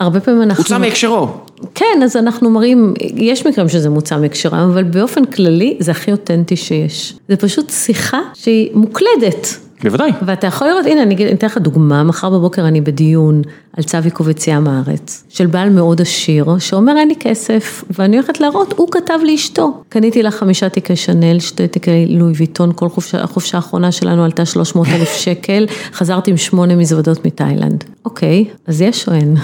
הרבה פעמים אנחנו... הוצא מהקשרו. כן, אז אנחנו מראים, יש מקרים שזה מוצא מהקשרם, אבל באופן כללי זה הכי אותנטי שיש. זה פשוט שיחה שהיא מוקלדת. בוודאי. ואתה יכול לראות, הנה אני אתן לך דוגמה, מחר בבוקר אני בדיון על צו עיכוב יציאה מהארץ, של בעל מאוד עשיר, שאומר אין לי כסף, ואני הולכת להראות, הוא כתב לאשתו. קניתי לה חמישה תיקי שנל, שתי תיקי לואי ויטון, כל חופשה, החופשה האחרונה שלנו עלתה 300 אלף שקל, חזרתי עם שמונה מזוודות מתאילנד. אוקיי, אז יש או אין?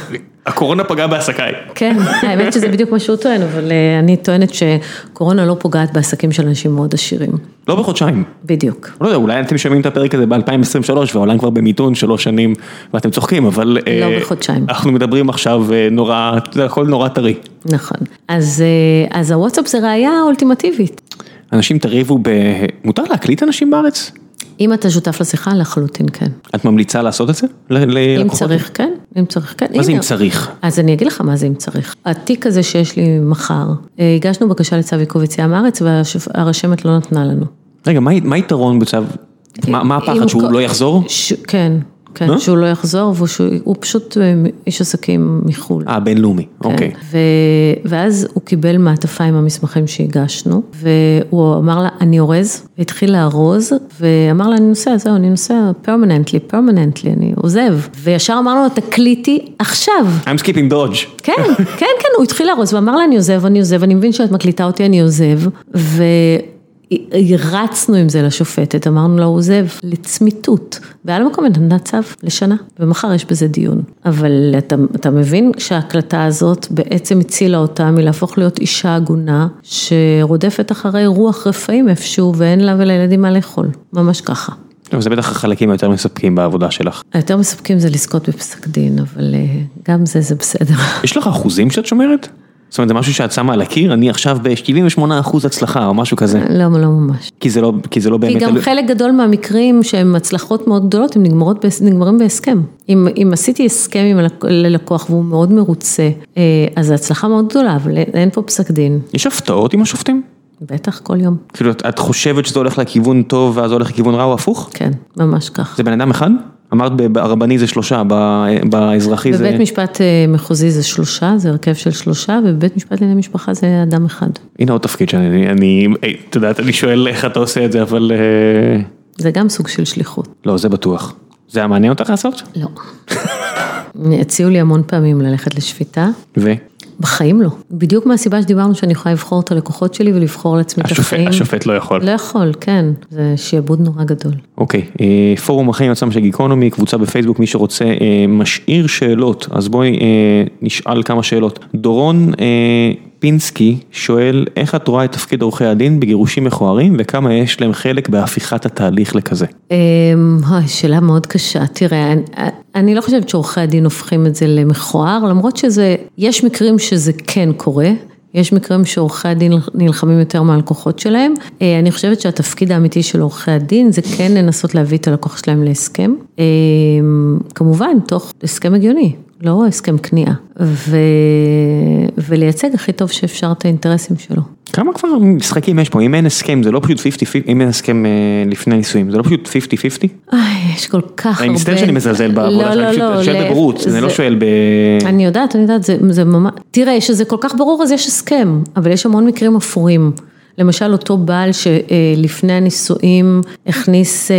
הקורונה פגעה בעסקיי. כן, האמת שזה בדיוק מה שהוא טוען, אבל אה, אני טוענת שקורונה לא פוגעת בעסקים של אנשים מאוד עשירים. לא בחודשיים. בדיוק. לא יודע, אולי אתם שומעים את הפרק הזה ב-2023 והעולם כבר במיתון שלוש שנים ואתם צוחקים, אבל... אה, לא בחודשיים. אנחנו מדברים עכשיו אה, נורא, זה הכל נורא טרי. נכון. אז, אז הוואטסאפ זה ראייה אולטימטיבית. אנשים תריבו ב... מותר להקליט אנשים בארץ? אם אתה שותף לשיחה, לחלוטין כן. את ממליצה לעשות את זה? אם? צריך, כן. אם צריך, כן. מה זה. אם צריך? אז אני אגיד לך מה זה אם צריך. התיק הזה שיש לי מחר, אה, הגשנו בקשה לצו עיכוב יציאה מהארץ והרשמת לא נתנה לנו. רגע, מה היתרון בצו? מה הפחד, הוא שהוא לא יחזור? כן, כן, אה? שהוא לא יחזור, והוא פשוט אה, איש עסקים מחו"ל. אה, בינלאומי, אוקיי. כן. ו... ואז הוא קיבל מעטפה עם המסמכים שהגשנו, והוא אמר לה, אני אורז, והתחיל לארוז, ואמר לה, אני נוסע, זהו, אני נוסע permanently, permanently, אני עוזב. וישר אמר לו, תקליטי עכשיו. I'm skipping Dodge. כן, כן, כן, הוא התחיל לארוז, ואמר לה, אני עוזב, אני עוזב, אני מבין שאת מקליטה אותי, אני עוזב, והרצנו עם זה לשופטת, אמרנו לה, הוא עוזב לצמיתות, ועל המקום נתנה צו לשנה, ומחר יש בזה דיון. אבל אתה, אתה מבין שההקלטה הזאת בעצם הצילה אותה מלהפוך להיות אישה עגונה, שרודפת אחרי רוח רפאים איפשהו, ואין לה ולילדים מה לאכול, ממש ככה. טוב, זה בטח החלקים היותר מספקים בעבודה שלך. היותר מספקים זה לזכות בפסק דין, אבל אה, גם זה, זה בסדר. יש לך אחוזים שאת שומרת? זאת אומרת, זה משהו שאת שמה על הקיר, אני עכשיו ב-78% הצלחה או משהו כזה. לא, לא ממש. כי זה לא, כי זה לא כי באמת... גם תלוי- חלק גדול מהמקרים שהם הצלחות מאוד גדולות, הם נגמרות, נגמרים בהסכם. אם, אם עשיתי הסכם עם הלק- ללקוח והוא מאוד מרוצה, אה, אז זו הצלחה מאוד גדולה, אבל אין פה פסק דין. יש הפתעות עם השופטים? בטח, כל יום. כאילו, את- את חושבת שזה הולך לכיוון טוב ואז הולך לכיוון רע או הפוך? כן, ממש כך. זה בן אדם אחד? אמרת ברבני זה שלושה, באזרחי זה... בבית משפט מחוזי זה שלושה, זה הרכב של שלושה, ובבית משפט לענייני משפחה זה אדם אחד. הנה עוד תפקיד שאני, אני, את יודעת, אני שואל איך אתה עושה את זה, אבל... זה גם סוג של שליחות. לא, זה בטוח. זה היה מעניין אותך לעשות? לא. הציעו לי המון פעמים ללכת לשפיטה. ו? בחיים לא. בדיוק מהסיבה שדיברנו שאני יכולה לבחור את הלקוחות שלי ולבחור לעצמי את החיים. השופט לא יכול. לא יכול, כן. זה שיעבוד נורא גדול. אוקיי, פורום החיים עצמם של גיקונומי, קבוצה בפייסבוק, מי שרוצה, משאיר שאלות, אז בואי נשאל כמה שאלות. דורון פינסקי שואל, איך את רואה את תפקיד עורכי הדין בגירושים מכוערים וכמה יש להם חלק בהפיכת התהליך לכזה? שאלה מאוד קשה, תראה, אני לא חושבת שעורכי הדין הופכים את זה למכוער, למרות שזה, יש מקרים שזה כן קורה. יש מקרים שעורכי הדין נלחמים יותר מהלקוחות שלהם, אני חושבת שהתפקיד האמיתי של עורכי הדין זה כן לנסות להביא את הלקוח שלהם להסכם, כמובן תוך הסכם הגיוני, לא הסכם כניעה, ו... ולייצג הכי טוב שאפשר את האינטרסים שלו. כמה כבר משחקים יש פה, אם אין הסכם זה לא פשוט 50-50, אם אין הסכם לפני נישואים, זה לא פשוט 50-50? איי, יש כל כך הרבה. אני מצטער שאני מזלזל בעבודה, לא, לא, לא, אני שואל בבורות, אני לא שואל ב... אני יודעת, אני יודעת, זה ממש, תראה, שזה כל כך ברור אז יש הסכם, אבל יש המון מקרים אפורים. למשל אותו בעל שלפני הנישואים הכניס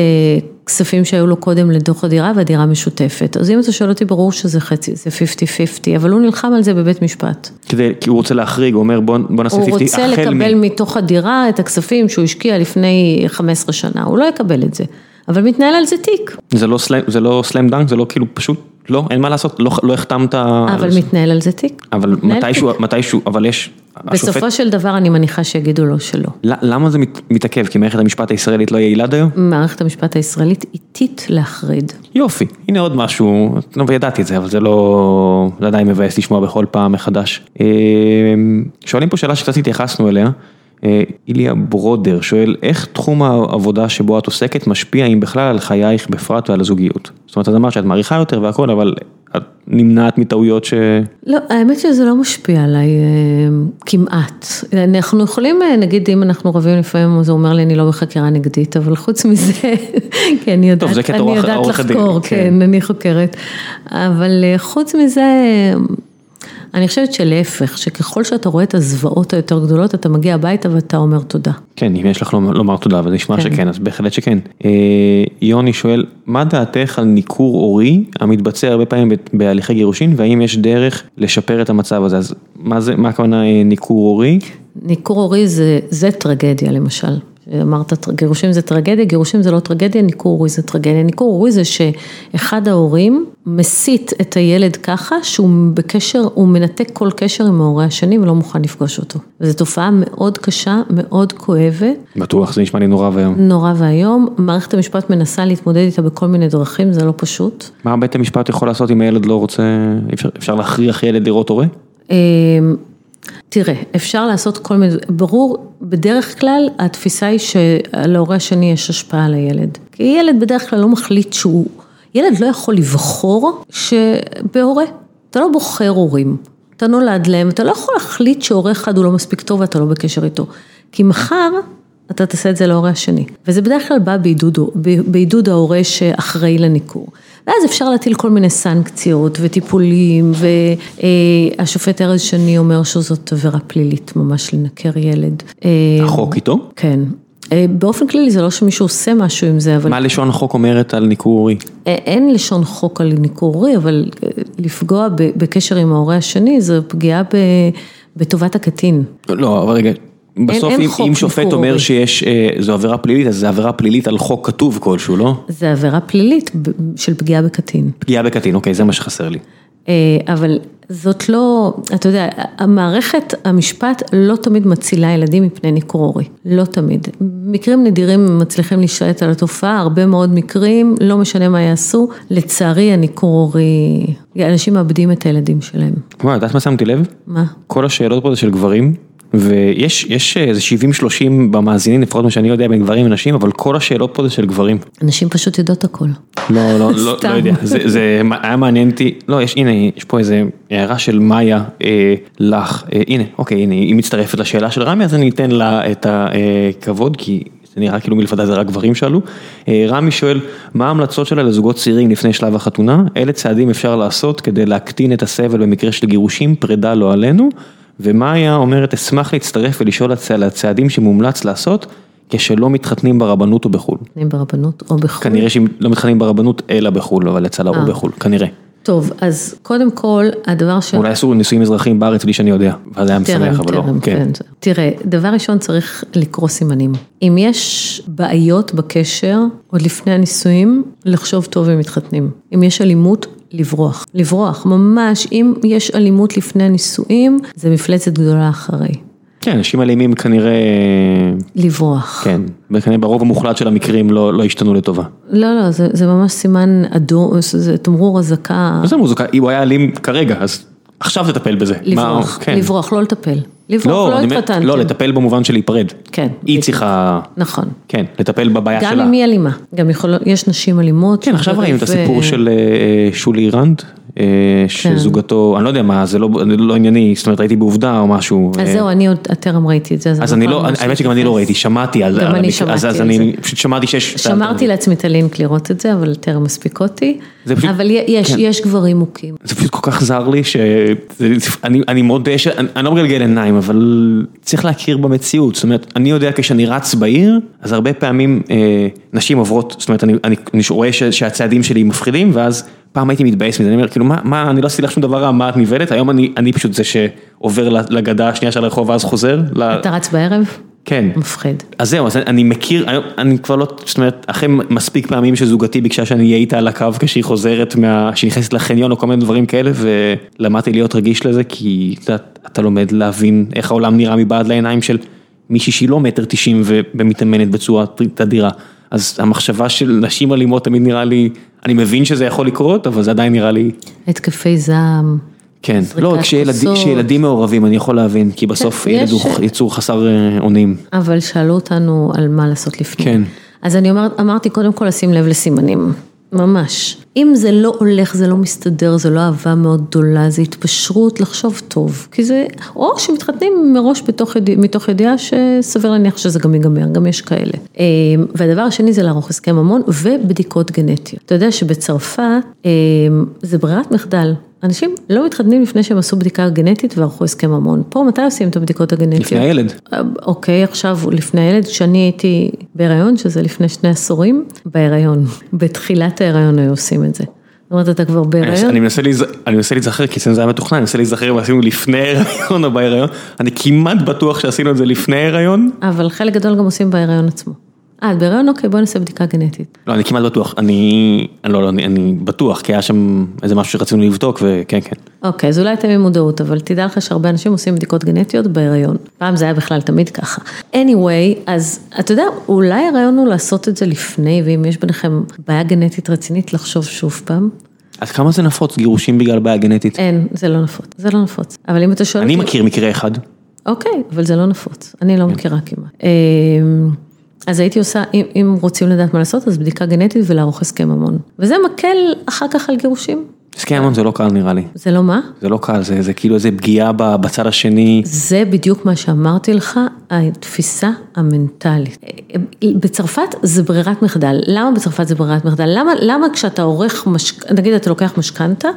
כספים שהיו לו קודם לתוך הדירה והדירה משותפת. אז אם אתה שואל אותי, ברור שזה חצי, זה 50-50, אבל הוא נלחם על זה בבית משפט. כדי, כי הוא רוצה להחריג, הוא אומר בוא נעשה 50, הוא רוצה לקבל מ... מתוך הדירה את הכספים שהוא השקיע לפני 15 שנה, הוא לא יקבל את זה. אבל מתנהל על זה תיק. זה לא סלאם, זה לא סלאם דנק, זה לא כאילו פשוט, לא, אין מה לעשות, לא, לא החתמת. אבל מתנהל על זה תיק. אבל מתישהו, מתישהו, אבל יש... בסופו השופט... של דבר אני מניחה שיגידו לו שלא. למה זה מתעכב? כי מערכת המשפט הישראלית לא יעילה דיו? מערכת המשפט הישראלית איטית להחריד. יופי, הנה עוד משהו, לא, וידעתי את זה, אבל זה לא, זה עדיין מבאס לשמוע בכל פעם מחדש. שואלים פה שאלה שקצת התייחסנו אליה. איליה ברודר שואל, איך תחום העבודה שבו את עוסקת משפיע, אם בכלל, על חייך בפרט ועל הזוגיות? זאת אומרת, את אמרת שאת מעריכה יותר והכל, אבל את נמנעת מטעויות ש... לא, האמת שזה לא משפיע עליי כמעט. אנחנו יכולים, נגיד, אם אנחנו רבים לפעמים, אז הוא אומר לי, אני לא בחקירה נגדית, אבל חוץ מזה, כי אני יודעת, אני יודעת לחקור, כן, אני חוקרת. אבל חוץ מזה... אני חושבת שלהפך, שככל שאתה רואה את הזוועות היותר גדולות, אתה מגיע הביתה ואתה אומר תודה. כן, אם יש לך לומר תודה, אבל נשמע כן. שכן, אז בהחלט שכן. יוני שואל, מה דעתך על ניכור הורי המתבצע הרבה פעמים בהליכי גירושין, והאם יש דרך לשפר את המצב הזה? אז מה זה, מה הכוונה ניכור הורי? ניכור הורי זה, זה טרגדיה למשל. אמרת גירושים זה טרגדיה, גירושים זה לא טרגדיה, ניכור הורי זה טרגדיה. ניכור הורי זה שאחד ההורים מסית את הילד ככה שהוא בקשר, הוא מנתק כל קשר עם ההורה השני ולא מוכן לפגוש אותו. וזו תופעה מאוד קשה, מאוד כואבת. בטוח, זה נשמע לי נורא ואיום. נורא ואיום, מערכת המשפט מנסה להתמודד איתה בכל מיני דרכים, זה לא פשוט. מה בית המשפט יכול לעשות אם הילד לא רוצה, אפשר, אפשר להכריח ילד לראות הורה? תראה, אפשר לעשות כל מיני, ברור, בדרך כלל התפיסה היא שלהורה השני יש השפעה על הילד. כי ילד בדרך כלל לא מחליט שהוא, ילד לא יכול לבחור שבהורה, אתה לא בוחר הורים, אתה נולד להם, אתה לא יכול להחליט שהורה אחד הוא לא מספיק טוב ואתה לא בקשר איתו. כי מחר אתה תעשה את זה להורה השני. וזה בדרך כלל בא בעידוד, בעידוד ההורה שאחראי לניכור. ואז אפשר להטיל כל מיני סנקציות וטיפולים, והשופט ארז שני אומר שזאת עבירה פלילית ממש לנקר ילד. החוק איתו? כן. באופן כללי זה לא שמישהו עושה משהו עם זה, אבל... מה לשון החוק אומרת על ניכור הורי? אין לשון חוק על ניכור הורי, אבל לפגוע בקשר עם ההורה השני זה פגיעה בטובת הקטין. לא, אבל רגע. בסוף אם אם שופט אומר שיש, זו עבירה פלילית, אז זו עבירה פלילית על חוק כתוב כלשהו, לא? זה עבירה פלילית של פגיעה בקטין. פגיעה בקטין, אוקיי, זה מה שחסר לי. אבל זאת לא, אתה יודע, המערכת, המשפט לא תמיד מצילה ילדים מפני ניכור הורי, לא תמיד. מקרים נדירים מצליחים להשתלט על התופעה, הרבה מאוד מקרים, לא משנה מה יעשו, לצערי הניכור הורי, אנשים מאבדים את הילדים שלהם. וואי, יודעת מה שמתי לב? מה? כל השאלות פה זה של גברים. ויש יש איזה 70-30 במאזינים, לפחות מה שאני יודע בין גברים ונשים, אבל כל השאלות פה זה של גברים. נשים פשוט יודעות הכל. לא, לא, לא, לא יודע, זה זה היה מעניין אותי, לא, יש, הנה, יש פה איזה הערה של מאיה אה, לך, אה, הנה, אוקיי, הנה, היא מצטרפת לשאלה של רמי, אז אני אתן לה את הכבוד, כי זה נראה כאילו מלבדה זה רק גברים שאלו. אה, רמי שואל, מה ההמלצות שלה לזוגות צעירים לפני שלב החתונה? אילו צעדים אפשר לעשות כדי להקטין את הסבל במקרה של גירושים, פרידה לא עלינו? ומאיה אומרת, אשמח להצטרף ולשאול על הצעדים שמומלץ לעשות כשלא מתחתנים ברבנות או בחו"ל. מתחתנים ברבנות או בחו"ל? כנראה שאם לא מתחתנים ברבנות אלא בחו"ל, אבל יצא לרוב בחו"ל, כנראה. טוב, אז קודם כל, הדבר ש... אולי אסור נישואים אזרחיים בארץ בלי שאני יודע, ואז היה משמח, אבל לא. כן. תראה, דבר ראשון צריך לקרוא סימנים. אם יש בעיות בקשר, עוד לפני הנישואים, לחשוב טוב אם מתחתנים. אם יש אלימות, לברוח. לברוח, ממש, אם יש אלימות לפני הנישואים, זה מפלצת גדולה אחרי. כן, אנשים אלימים כנראה, לברוח. כן, וכנראה ברוב המוחלט של המקרים לא לא השתנו לטובה. לא, לא, זה, זה ממש סימן אדום, זה תמרור אזעקה. זה מוזיקה, אם הוא היה אלים כרגע, אז עכשיו תטפל בזה. לברוח, מה- כן. לברוח, לא לטפל. לברוח, לא, לא התחתנתם. לא, לטפל במובן של להיפרד. כן. היא. צריכה, נכון. כן, לטפל בבעיה שלה. גם אם היא אלימה, גם יכול, יש נשים אלימות. כן, עכשיו ראינו את הסיפור של אה, שולי רנד, אה. שזוגתו, אני לא יודע מה, זה לא לא ענייני, זאת אומרת ראיתי בעובדה או משהו. אז אה, זהו, אני עוד טרם ראיתי את זה, אז אני לא, ממש האמת שגם אני לא. ראיתי, שמעתי על גם על אני המקרה, אז אז אני פשוט שמעתי שיש... שמרתי לעצמי את הלינק לראות את זה, אבל טרם הספיק אותי. פשוט- אבל יש, כן. יש גברים מוכים. זה פשוט כל כך זר לי שאני אני מודה שאני אני לא מגלגל עיניים אבל צריך להכיר במציאות זאת אומרת אני יודע כשאני רץ בעיר אז הרבה פעמים אה, נשים עוברות זאת אומרת אני, אני, אני רואה ש, שהצעדים שלי מפחידים ואז פעם הייתי מתבאס מזה אני אומר כאילו מה, מה אני לא עשיתי לך שום דבר רע מה את נבהלת היום אני, אני פשוט זה שעובר לגדה השנייה של הרחוב ואז חוזר. ל- אתה רץ בערב? כן. מפחיד. אז זהו, אז אני מכיר, היום אני כבר לא, זאת אומרת, אחרי מספיק פעמים שזוגתי ביקשה שאני אהיה איתה על הקו כשהיא חוזרת, מה, שהיא נכנסת לחניון או כל מיני דברים כאלה, ולמדתי להיות רגיש לזה, כי אתה, אתה לומד להבין איך העולם נראה מבעד לעיניים של מישהי שהיא לא מטר תשעים ומתאמנת בצורה תדירה. אז המחשבה של נשים אלימות תמיד נראה לי, אני מבין שזה יכול לקרות, אבל זה עדיין נראה לי, התקפי זעם. כן, לא, כשילדים. כשילדים מעורבים אני יכול להבין, כי בסוף כן, ילד יש- הוא יצור חסר אה, אונים. אבל שאלו אותנו על מה לעשות לפני. כן. אז אני אומרת, אמרתי קודם כל לשים לב לסימנים, ממש. אם זה לא הולך, זה לא מסתדר, זה לא אהבה מאוד גדולה, זה התפשרות, לחשוב טוב. כי זה, או שמתחתנים מראש בתוך מתוך ידיעה שסביר להניח שזה גם ייגמר, גם יש כאלה. אה, והדבר השני זה לערוך הסכם ממון ובדיקות גנטיות. אתה יודע שבצרפת אה, זה ברירת מחדל. אנשים לא מתחתנים לפני שהם עשו בדיקה גנטית וערכו הסכם ממון. פה מתי עושים את הבדיקות הגנטיות? לפני הילד. אוקיי, עכשיו לפני הילד, כשאני הייתי בהיריון, שזה לפני שני עשורים, בהיריון, בתחילת ההיריון היו עושים את זה. זאת אומרת, אתה כבר בהיריון, אני מנסה להיזכר, כי אצלנו זה היה מתוכנן, אני מנסה להיזכר אם עשינו לפני הריון או בהיריון, אני כמעט בטוח שעשינו את זה לפני הריון, אבל חלק גדול גם עושים בהיריון עצמו. אה, את בהיריון? אוקיי, בוא נעשה בדיקה גנטית. לא, אני כמעט בטוח, אני, לא, לא, אני, אני בטוח, כי היה שם איזה משהו שרצינו לבדוק, וכן, כן. אוקיי, אז אולי אתם עם מודעות, אבל תדע לך שהרבה אנשים עושים בדיקות גנטיות בהיריון. פעם זה היה בכלל תמיד ככה. anyway, אז אתה יודע, אולי הרעיון הוא לעשות את זה לפני, ואם יש ביניכם בעיה גנטית רצינית, לחשוב שוב פעם. אז כמה זה נפוץ, גירושים בגלל בעיה גנטית? אין, זה לא נפוץ, זה לא נפוץ. אבל אם אתה שואל אני מכיר מקרה אחד, אוקיי, אבל זה לא נפוץ, אני לא מכירה כמעט. אז הייתי עושה, אם, אם רוצים לדעת מה לעשות, אז בדיקה גנטית ולערוך הסכם ממון. וזה מקל אחר כך על גירושים. הסכם המון זה לא קל נראה לי, זה לא מה? זה לא קל, זה, זה כאילו איזה פגיעה בצד השני, זה בדיוק מה שאמרתי לך, התפיסה המנטלית. בצרפת זה ברירת מחדל. למה בצרפת זה ברירת מחדל? למה, למה כשאתה עורך, מש... נגיד אתה לוקח משכנתה,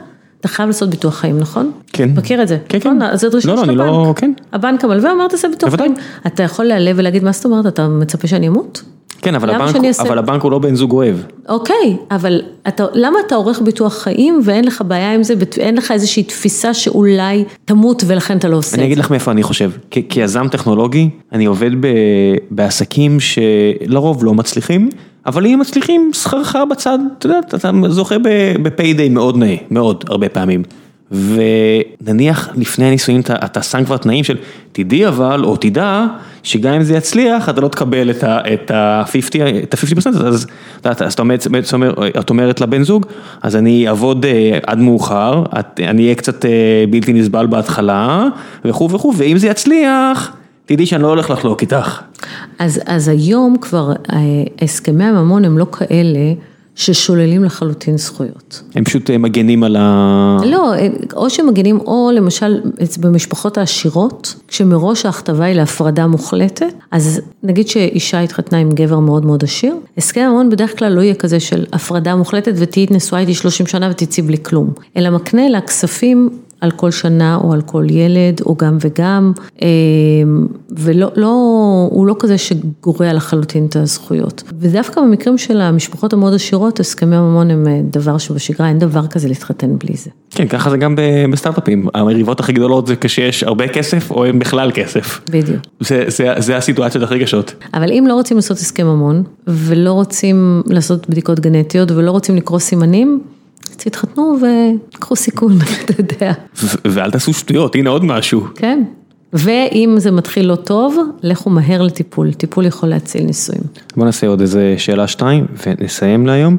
אתה חייב לעשות ביטוח חיים, נכון? כן. מכיר את זה? כן, נכון? כן. אז זה דרישה לא, לא, של אני הבנק. לא- כן. הבנק המלווה אומר, תעשה ביטוח. חיים. אתה יכול להיעלב ולהגיד, מה זאת אומרת, אתה מצפה שאני אמות? כן, אבל הבנק, אבל הבנק הוא לא בן זוג אוהב, אוקיי, אבל אתה, למה אתה עורך ביטוח חיים ואין לך בעיה עם זה, אין לך איזושהי תפיסה שאולי תמות ולכן אתה לא עושה אני את אגיד לך מאיפה אני חושב, כ- כיזם טכנולוגי, אני עובד ב- בעסקים שלרוב לא מצליחים, אבל אם מצליחים, שכרך בצד, אתה יודע, אתה זוכה בפיידיי מאוד נאה, מאוד, הרבה פעמים. ונניח לפני הניסויים אתה, אתה שם כבר תנאים של תדעי אבל, או תדע, שגם אם זה יצליח, אתה לא תקבל את ה-50, את ה-50, את ה-50%, אז אתה- אומרת- את אומרת- לבן זוג, אז אני אעבוד אה, עד מאוחר, אני אהיה קצת אה, בלתי נסבל בהתחלה, וכו' וכו', ואם זה יצליח, תדעי שאני לא הולך לחלוק איתך. אז, אז היום כבר אה, הסכמי הממון הם לא כאלה ששוללים לחלוטין זכויות. הם פשוט אה, מגנים על ה... לא, או שמגנים, או למשל במשפחות העשירות, כשמראש ההכתבה היא להפרדה מוחלטת, אז נגיד שאישה התחתנה עם גבר מאוד מאוד עשיר, הסכם ממון בדרך כלל לא יהיה כזה של הפרדה מוחלטת ותהיי נשואה איתי 30 שנה ותצאי בלי כלום, אלא מקנה לה כספים על כל שנה או על כל ילד, או גם וגם, אמ, ולא, לא, הוא לא כזה שגורע לחלוטין את הזכויות. ודווקא במקרים של המשפחות המאוד עשירות, הסכמי ממון הם אה, דבר שבשגרה, אין דבר כזה להתחתן בלי זה. כן, ככה זה גם בסטארט-אפים, המריבות הכי גדולות זה כשיש הרבה כסף או אין בכלל כסף. בדיוק. זה, זה, זה הסיטואציות הכי קשות. אבל אם לא רוצים לעשות הסכם ממון, ולא רוצים לעשות בדיקות גנטיות, ולא רוצים לקרוא סימנים, תתחתנו וקחו סיכון, אתה יודע. ואל תעשו שטויות, הנה עוד משהו. כן. ואם זה מתחיל לא טוב, לכו מהר לטיפול, טיפול יכול להציל נישואים. בוא נעשה עוד איזה שאלה שתיים ונסיים להיום.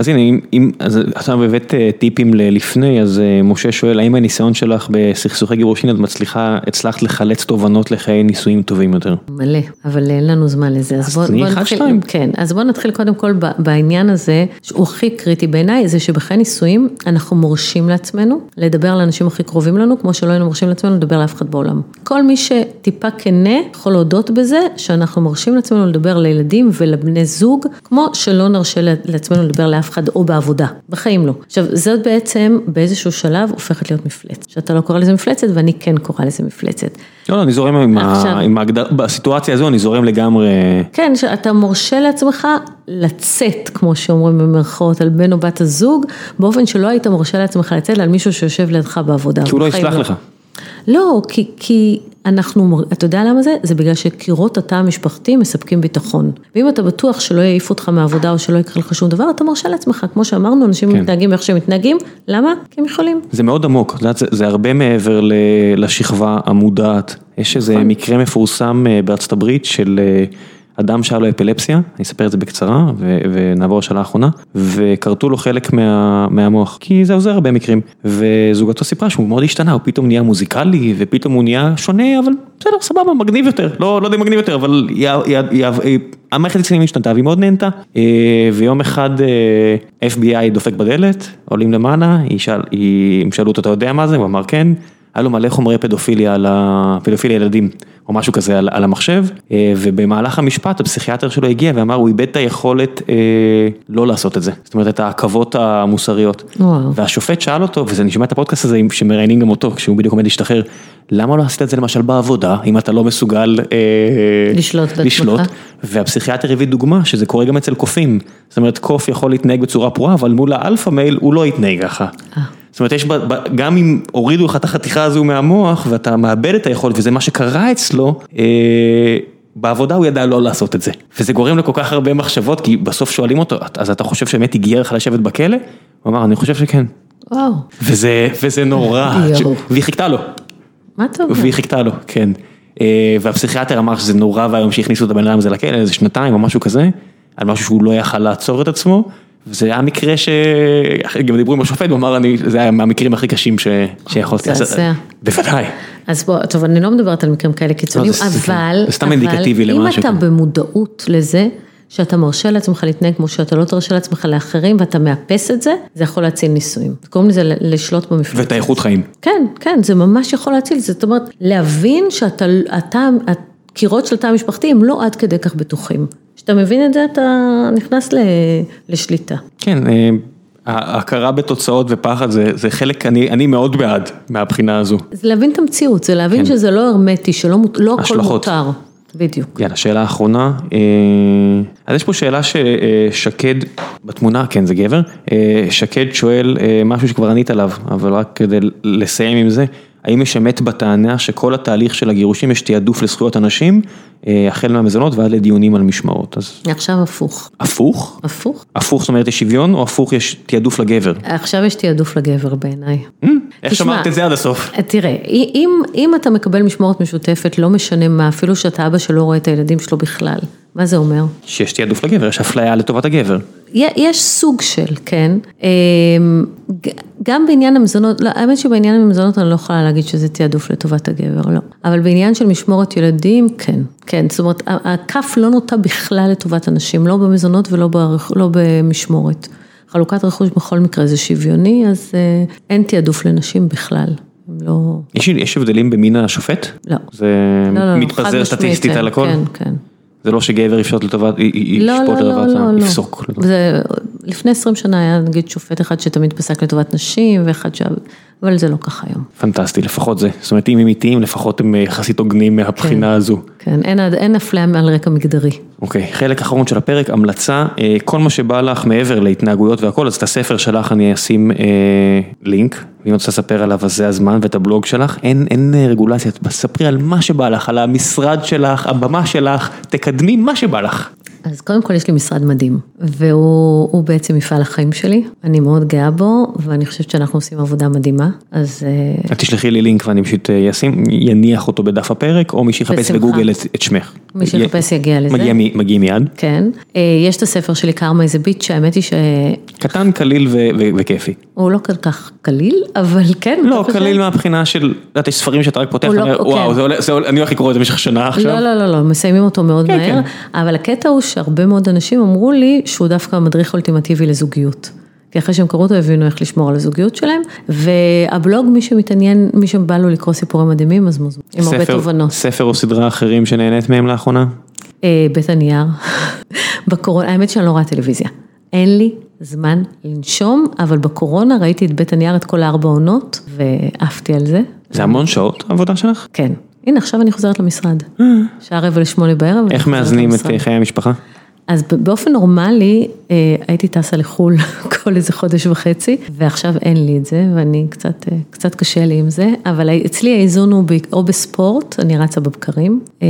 אז הנה, אם, אם אז עכשיו הבאת אה, טיפים ללפני, אז אה, משה שואל, האם הניסיון שלך בסכסוכי גירושין את מצליחה, הצלחת לחלץ תובנות לחיי נישואים טובים יותר? מלא, אבל אין לנו זמן לזה. אז בוא, בוא נתחיל, שתיים. כן, אז בוא נתחיל קודם כל בעניין הזה, שהוא הכי קריטי בעיניי, זה שבחיי נישואים אנחנו מורשים לעצמנו לדבר לאנשים הכי קרובים לנו, כמו שלא היינו מורשים לעצמנו לדבר לאף אחד בעולם. כל מי שטיפה כנה יכול להודות בזה, שאנחנו מרשים לעצמנו לדבר לילדים ולבני זוג, כמו שלא נרשה לעצמנו לדבר לאף אחד או בעבודה, בחיים לא. עכשיו, זאת בעצם באיזשהו שלב הופכת להיות מפלצת, שאתה לא קורא לזה מפלצת ואני כן קורא לזה מפלצת. לא, לא, אני זורם עם, עכשיו, ה, עם ההגדר, בסיטואציה הזו אני זורם לגמרי. כן, שאתה מורשה לעצמך לצאת, כמו שאומרים במרכאות, על בן או בת הזוג, באופן שלא היית מורשה לעצמך לצאת על מישהו שיושב לידך בעבודה. כי הוא לא יסלח לא. לך. לא, כי, כי אנחנו, אתה יודע למה זה? זה בגלל שקירות התא המשפחתי מספקים ביטחון. ואם אתה בטוח שלא יעיפו אותך מהעבודה או שלא יקרה לך שום דבר, אתה מרשה לעצמך, כמו שאמרנו, אנשים כן. מתנהגים איך שהם מתנהגים, למה? כי הם יכולים. זה מאוד עמוק, זה, זה הרבה מעבר לשכבה המודעת. יש איזה נכון. מקרה מפורסם אה, בארצות הברית של... אה, אדם שהיה לו אפילפסיה, אני אספר את זה בקצרה ונעבור לשאלה האחרונה, וכרתו לו חלק מה, מהמוח, כי זה עוזר הרבה מקרים, וזוגתו סיפרה שהוא מאוד השתנה, הוא פתאום נהיה מוזיקלי, ופתאום הוא נהיה שונה, אבל בסדר, סבבה, מגניב יותר, לא, לא יודע מגניב יותר, אבל המערכת אצלנו השתנתה והיא מאוד נהנתה, אה, ויום אחד אה, FBI דופק בדלת, עולים למעלה, הם שאלו אותו, אתה יודע מה זה? הוא אמר כן. היה לו מלא חומרי פדופיליה על הפדופיליה ילדים, או משהו כזה על, על המחשב, אה, ובמהלך המשפט הפסיכיאטר שלו הגיע ואמר, הוא איבד את היכולת אה, לא לעשות את זה, זאת אומרת את העכבות המוסריות. וואו. והשופט שאל אותו, וזה נשמע את הפודקאסט הזה שמראיינים גם אותו, כשהוא בדיוק עומד להשתחרר, למה לא עשית את זה למשל בעבודה, אם אתה לא מסוגל אה, לשלוט, לשלוט, והפסיכיאטר הביא דוגמה שזה קורה גם אצל קופים, זאת אומרת קוף יכול להתנהג בצורה פרועה, אבל מול ה alpha male הוא לא יתנהג ככה. אה. זאת אומרת, יש ב, ב, גם אם הורידו לך את החתיכה הזו מהמוח ואתה מאבד את היכולת וזה מה שקרה אצלו, אה, בעבודה הוא ידע לא לעשות את זה. וזה גורם לכל כך הרבה מחשבות, כי בסוף שואלים אותו, אז אתה חושב שבאמת הגיע לך לשבת בכלא? הוא אמר, אני חושב שכן. וואו. וזה, וזה נורא, ש... והיא חיכתה לו. מה אתה אומר? והיא חיכתה לו, כן. אה, והפסיכיאטר אמר שזה נורא ואיום שהכניסו את הבן אדם הזה לכלא, איזה שנתיים או משהו כזה, על משהו שהוא לא יכל לעצור את עצמו. וזה היה מקרה שגם דיברו עם השופט, הוא אמר, אני, זה היה מהמקרים הכי קשים ש... שיכולתי לעשות. בוודאי. אז בוא, טוב, אני לא מדברת על מקרים כאלה קיצוניים, לא, אבל, זה סתם אינדיקטיבי למה ש... אם אתה במודעות לזה, שאתה מרשה לעצמך להתנהג כמו שאתה לא תרשה לעצמך לאחרים ואתה מאפס את זה, זה יכול להציל נישואים. קוראים לזה לשלוט במפלגת. ואת האיכות חיים. כן, כן, זה ממש יכול להציל, זאת אומרת, להבין שאתה, אתה, הקירות של תא המשפחתי הם לא עד כדי כך בטוחים. כשאתה מבין את זה, אתה נכנס לשליטה. כן, אה, ההכרה בתוצאות ופחד זה, זה חלק, אני, אני מאוד בעד מהבחינה הזו. זה להבין את המציאות, זה להבין כן. שזה לא הרמטי, שלא לא הכל מותר. בדיוק. יאללה, שאלה אחרונה. אה, אז יש פה שאלה ששקד, בתמונה, כן זה גבר, אה, שקד שואל משהו שכבר ענית עליו, אבל רק כדי לסיים עם זה. האם יש אמת בטענה שכל התהליך של הגירושים יש תעדוף לזכויות אנשים, אה, החל מהמזונות ועד לדיונים על משמעות, אז... עכשיו הפוך. הפוך? הפוך. הפוך זאת אומרת יש שוויון או הפוך יש תעדוף לגבר? עכשיו יש תעדוף לגבר בעיניי. Mm, איך שמעת את זה עד הסוף? אה, תראה, אם אתה מקבל משמורת משותפת, לא משנה מה, אפילו שאתה אבא שלא רואה את הילדים שלו בכלל, מה זה אומר? שיש תעדוף לגבר, יש אפליה לטובת הגבר. יש סוג של, כן. גם בעניין המזונות, לא, האמת שבעניין המזונות אני לא יכולה להגיד שזה תעדוף לטובת הגבר, לא. אבל בעניין של משמורת ילדים, כן. כן, זאת אומרת, הכף לא נוטה בכלל לטובת הנשים, לא במזונות ולא לא במשמורת. חלוקת רכוש בכל מקרה זה שוויוני, אז אין תעדוף לנשים בכלל. לא... יש, יש הבדלים במין השופט? לא. זה לא, לא, מתפזר סטטיסטית על הכל? כן, כן. זה לא שגבר יפשוט לטובת, לא, ישפוט לא, לטובת, לא, לא, לא. יפסוק. לפני 20 שנה היה נגיד שופט אחד שתמיד פסק לטובת נשים ואחד ש... אבל זה לא ככה היום. פנטסטי, לפחות זה. זאת אומרת, אם הם איטיים, לפחות הם יחסית הוגנים מהבחינה הזו. כן, אין, אין אפליה על רקע מגדרי. אוקיי, חלק אחרון של הפרק, המלצה, אה, כל מה שבא לך מעבר להתנהגויות והכל, אז את הספר שלך אני אשים אה, לינק, ואם רוצה לספר עליו אז זה הזמן ואת הבלוג שלך, אין, אין אה, רגולציה, ספרי על מה שבא לך, על המשרד שלך, הבמה שלך, תקדמי מה שבא לך. אז קודם כל יש לי משרד מדהים, והוא בעצם מפעל החיים שלי, אני מאוד גאה בו, ואני חושבת שאנחנו עושים עבודה מדהימה, אז... את תשלחי לי לינק ואני פשוט אשים, יניח אותו בדף הפרק, או מי שיחפש בגוגל את, את שמך. מי שיחפש יגיע לזה. מגיע, מגיע מיד. כן, יש את הספר שלי, קרמה איזה ביט, שהאמת היא ש... קטן, קליל ו- ו- וכיפי. הוא לא כל כך קליל, אבל כן. לא, קליל מהבחינה של, את יודעת, יש ספרים שאתה רק פותח, הוא לא- ואומר, וואו, כן. זה עולה- זה עולה- אני הולך לקרוא את זה במשך שנה עכשיו. לא, לא, לא, לא, מסיימים אותו מאוד כן, מהר, אבל הקטע הוא שהרבה מאוד אנשים אמרו לי שהוא דווקא המדריך האולטימטיבי לזוגיות. כי אחרי שהם קראו אותו הבינו איך לשמור על הזוגיות שלהם, והבלוג מי שמתעניין, מי שבא לו לקרוא סיפורים מדהימים, אז מוזמן, עם הרבה תובנות. ספר או סדרה אחרים שנהנית מהם לאחרונה? אה, בית הנייר, בקורונה, האמת שאני לא רואה טלוויזיה, אין לי זמן לנשום, אבל בקורונה ראיתי את בית הנייר, את כל הארבע עונות, ועפתי על זה. זה המון שעות העבודה שלך? כן, הנה עכשיו אני חוזרת למשרד, שעה רבע לשמונה בערב. איך מאזנים את. אה, חיי המשפחה? אז באופן נורמלי אה, הייתי טסה לחו"ל כל איזה חודש וחצי, ועכשיו אין לי את זה, ואני קצת, אה, קצת קשה לי עם זה, אבל אצלי האיזון הוא ב- או בספורט, אני רצה בבקרים, אה,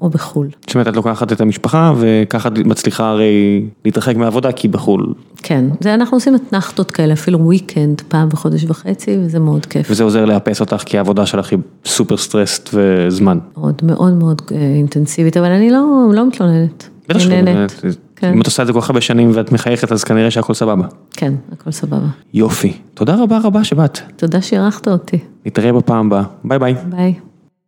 או בחו"ל. זאת אומרת, את לוקחת את המשפחה וככה את מצליחה הרי להתרחק מהעבודה כי בחו"ל. כן, זה אנחנו עושים אתנחתות כאלה, אפילו weekend פעם בחודש וחצי, וזה מאוד כיף. וזה עוזר לאפס אותך כי העבודה שלך היא סופר סטרסט וזמן. מאוד מאוד מאוד אינטנסיבית, אבל אני לא, לא מתלוננת. בטח שלא. כן. אם את עושה את זה כל כך הרבה שנים ואת מחייכת אז כנראה שהכל סבבה. כן, הכל סבבה. יופי. תודה רבה רבה שבאת. תודה שאירחת אותי. נתראה בפעם הבאה. ביי ביי. ביי.